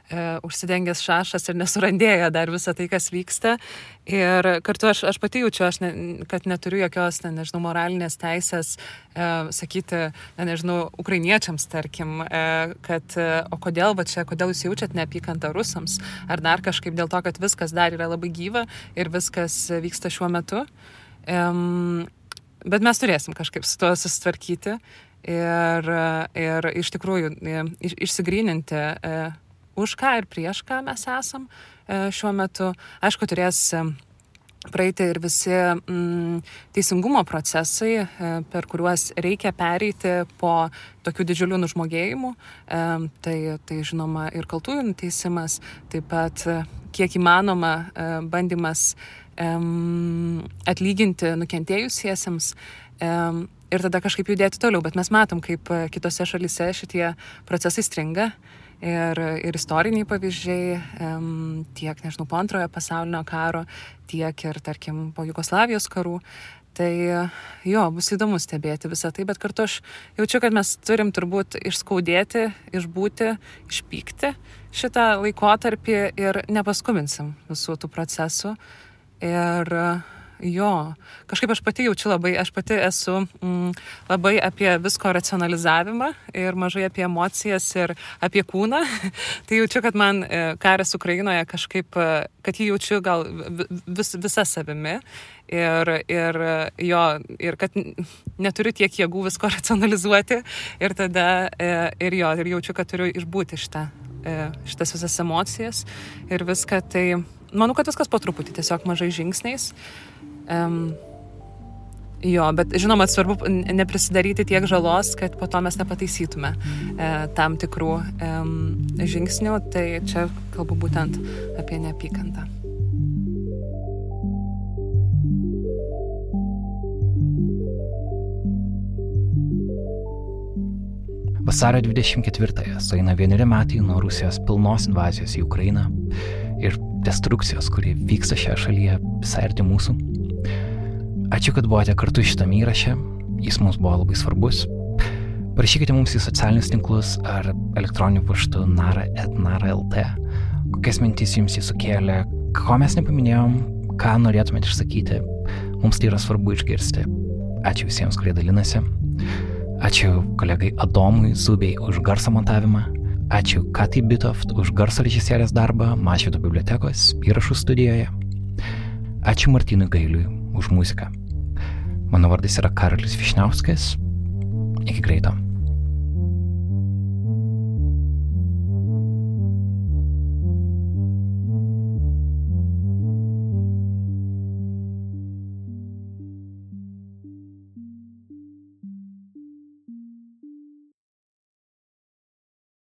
e, užsidengęs šašas ir nesurandėja dar visą tai, kas vyksta. Ir kartu aš, aš pati jaučiu, aš ne, kad neturiu jokios, ne, nežinau, moralinės teisės e, sakyti, ne, nežinau, ukrainiečiams, tarkim, e, kad e, o kodėl va čia, kodėl jūs jaučiat neapykantą rusams, ar dar kažkaip dėl to, kad viskas dar yra labai gyva ir viskas vyksta šiuo metu. Um, bet mes turėsim kažkaip su tuo susitvarkyti ir, ir iš tikrųjų iš, išsigryninti, e, už ką ir prieš ką mes esam e, šiuo metu. Aišku, turės praeiti ir visi mm, teisingumo procesai, e, per kuriuos reikia pereiti po tokių didžiulių nužmogėjimų. E, tai, tai žinoma ir kaltųjų nuteisimas, taip pat kiek įmanoma e, bandymas um, atlyginti nukentėjusiesiems um, ir tada kažkaip judėti toliau. Bet mes matom, kaip e, kitose šalise šitie procesai stringa. Ir, ir istoriniai pavyzdžiai, tiek, nežinau, po antrojo pasaulinio karo, tiek ir, tarkim, po Jugoslavijos karų. Tai jo, bus įdomu stebėti visą tai, bet kartu aš jaučiu, kad mes turim turbūt išskaudėti, išbūti, išpykti šitą laikotarpį ir nepaskubinsim visų tų procesų. Ir jo, kažkaip aš pati jaučiu labai, aš pati esu mm, labai apie visko racionalizavimą ir mažai apie emocijas ir apie kūną. tai jaučiu, kad man e, karas Ukrainoje kažkaip, e, kad jį jaučiu gal vis, visa savimi ir, ir jo, ir kad neturiu tiek jėgų visko racionalizuoti ir tada e, ir jo, ir jaučiu, kad turiu išbūti šitą, šitas visas emocijas ir viską tai manau, kad viskas po truputį, tiesiog mažai žingsniais. Um, Jo, bet žinoma, svarbu neprisidaryti tiek žalos, kad po to mes nepataisytume e, tam tikrų e, žingsnių. Tai čia kalbu būtent apie neapykantą.
Vasario 24-ąją sueina vieneri metai nuo Rusijos pilnos invazijos į Ukrainą ir destrukcijos, kuri vyksta šioje šalyje visai arti mūsų. Ačiū, kad buvote kartu šitame įraše, jis mums buvo labai svarbus. Parašykite mums į socialinius tinklus ar elektroniniu paštu nara.nara.lt, kokias mintys jums jis sukėlė, ko mes nepaminėjom, ką norėtumėte išsakyti. Mums tai yra svarbu išgirsti. Ačiū visiems, kurie dalinasi. Ačiū kolegai Adomui Zubiai už garso montavimą. Ačiū Kati Bitoft už garso režisierės darbą Mašvito bibliotekos įrašų studijoje. Ačiū Martinui Gailiui už muziką. Mano vardas yra Karolis Višniauskas. Iki greito.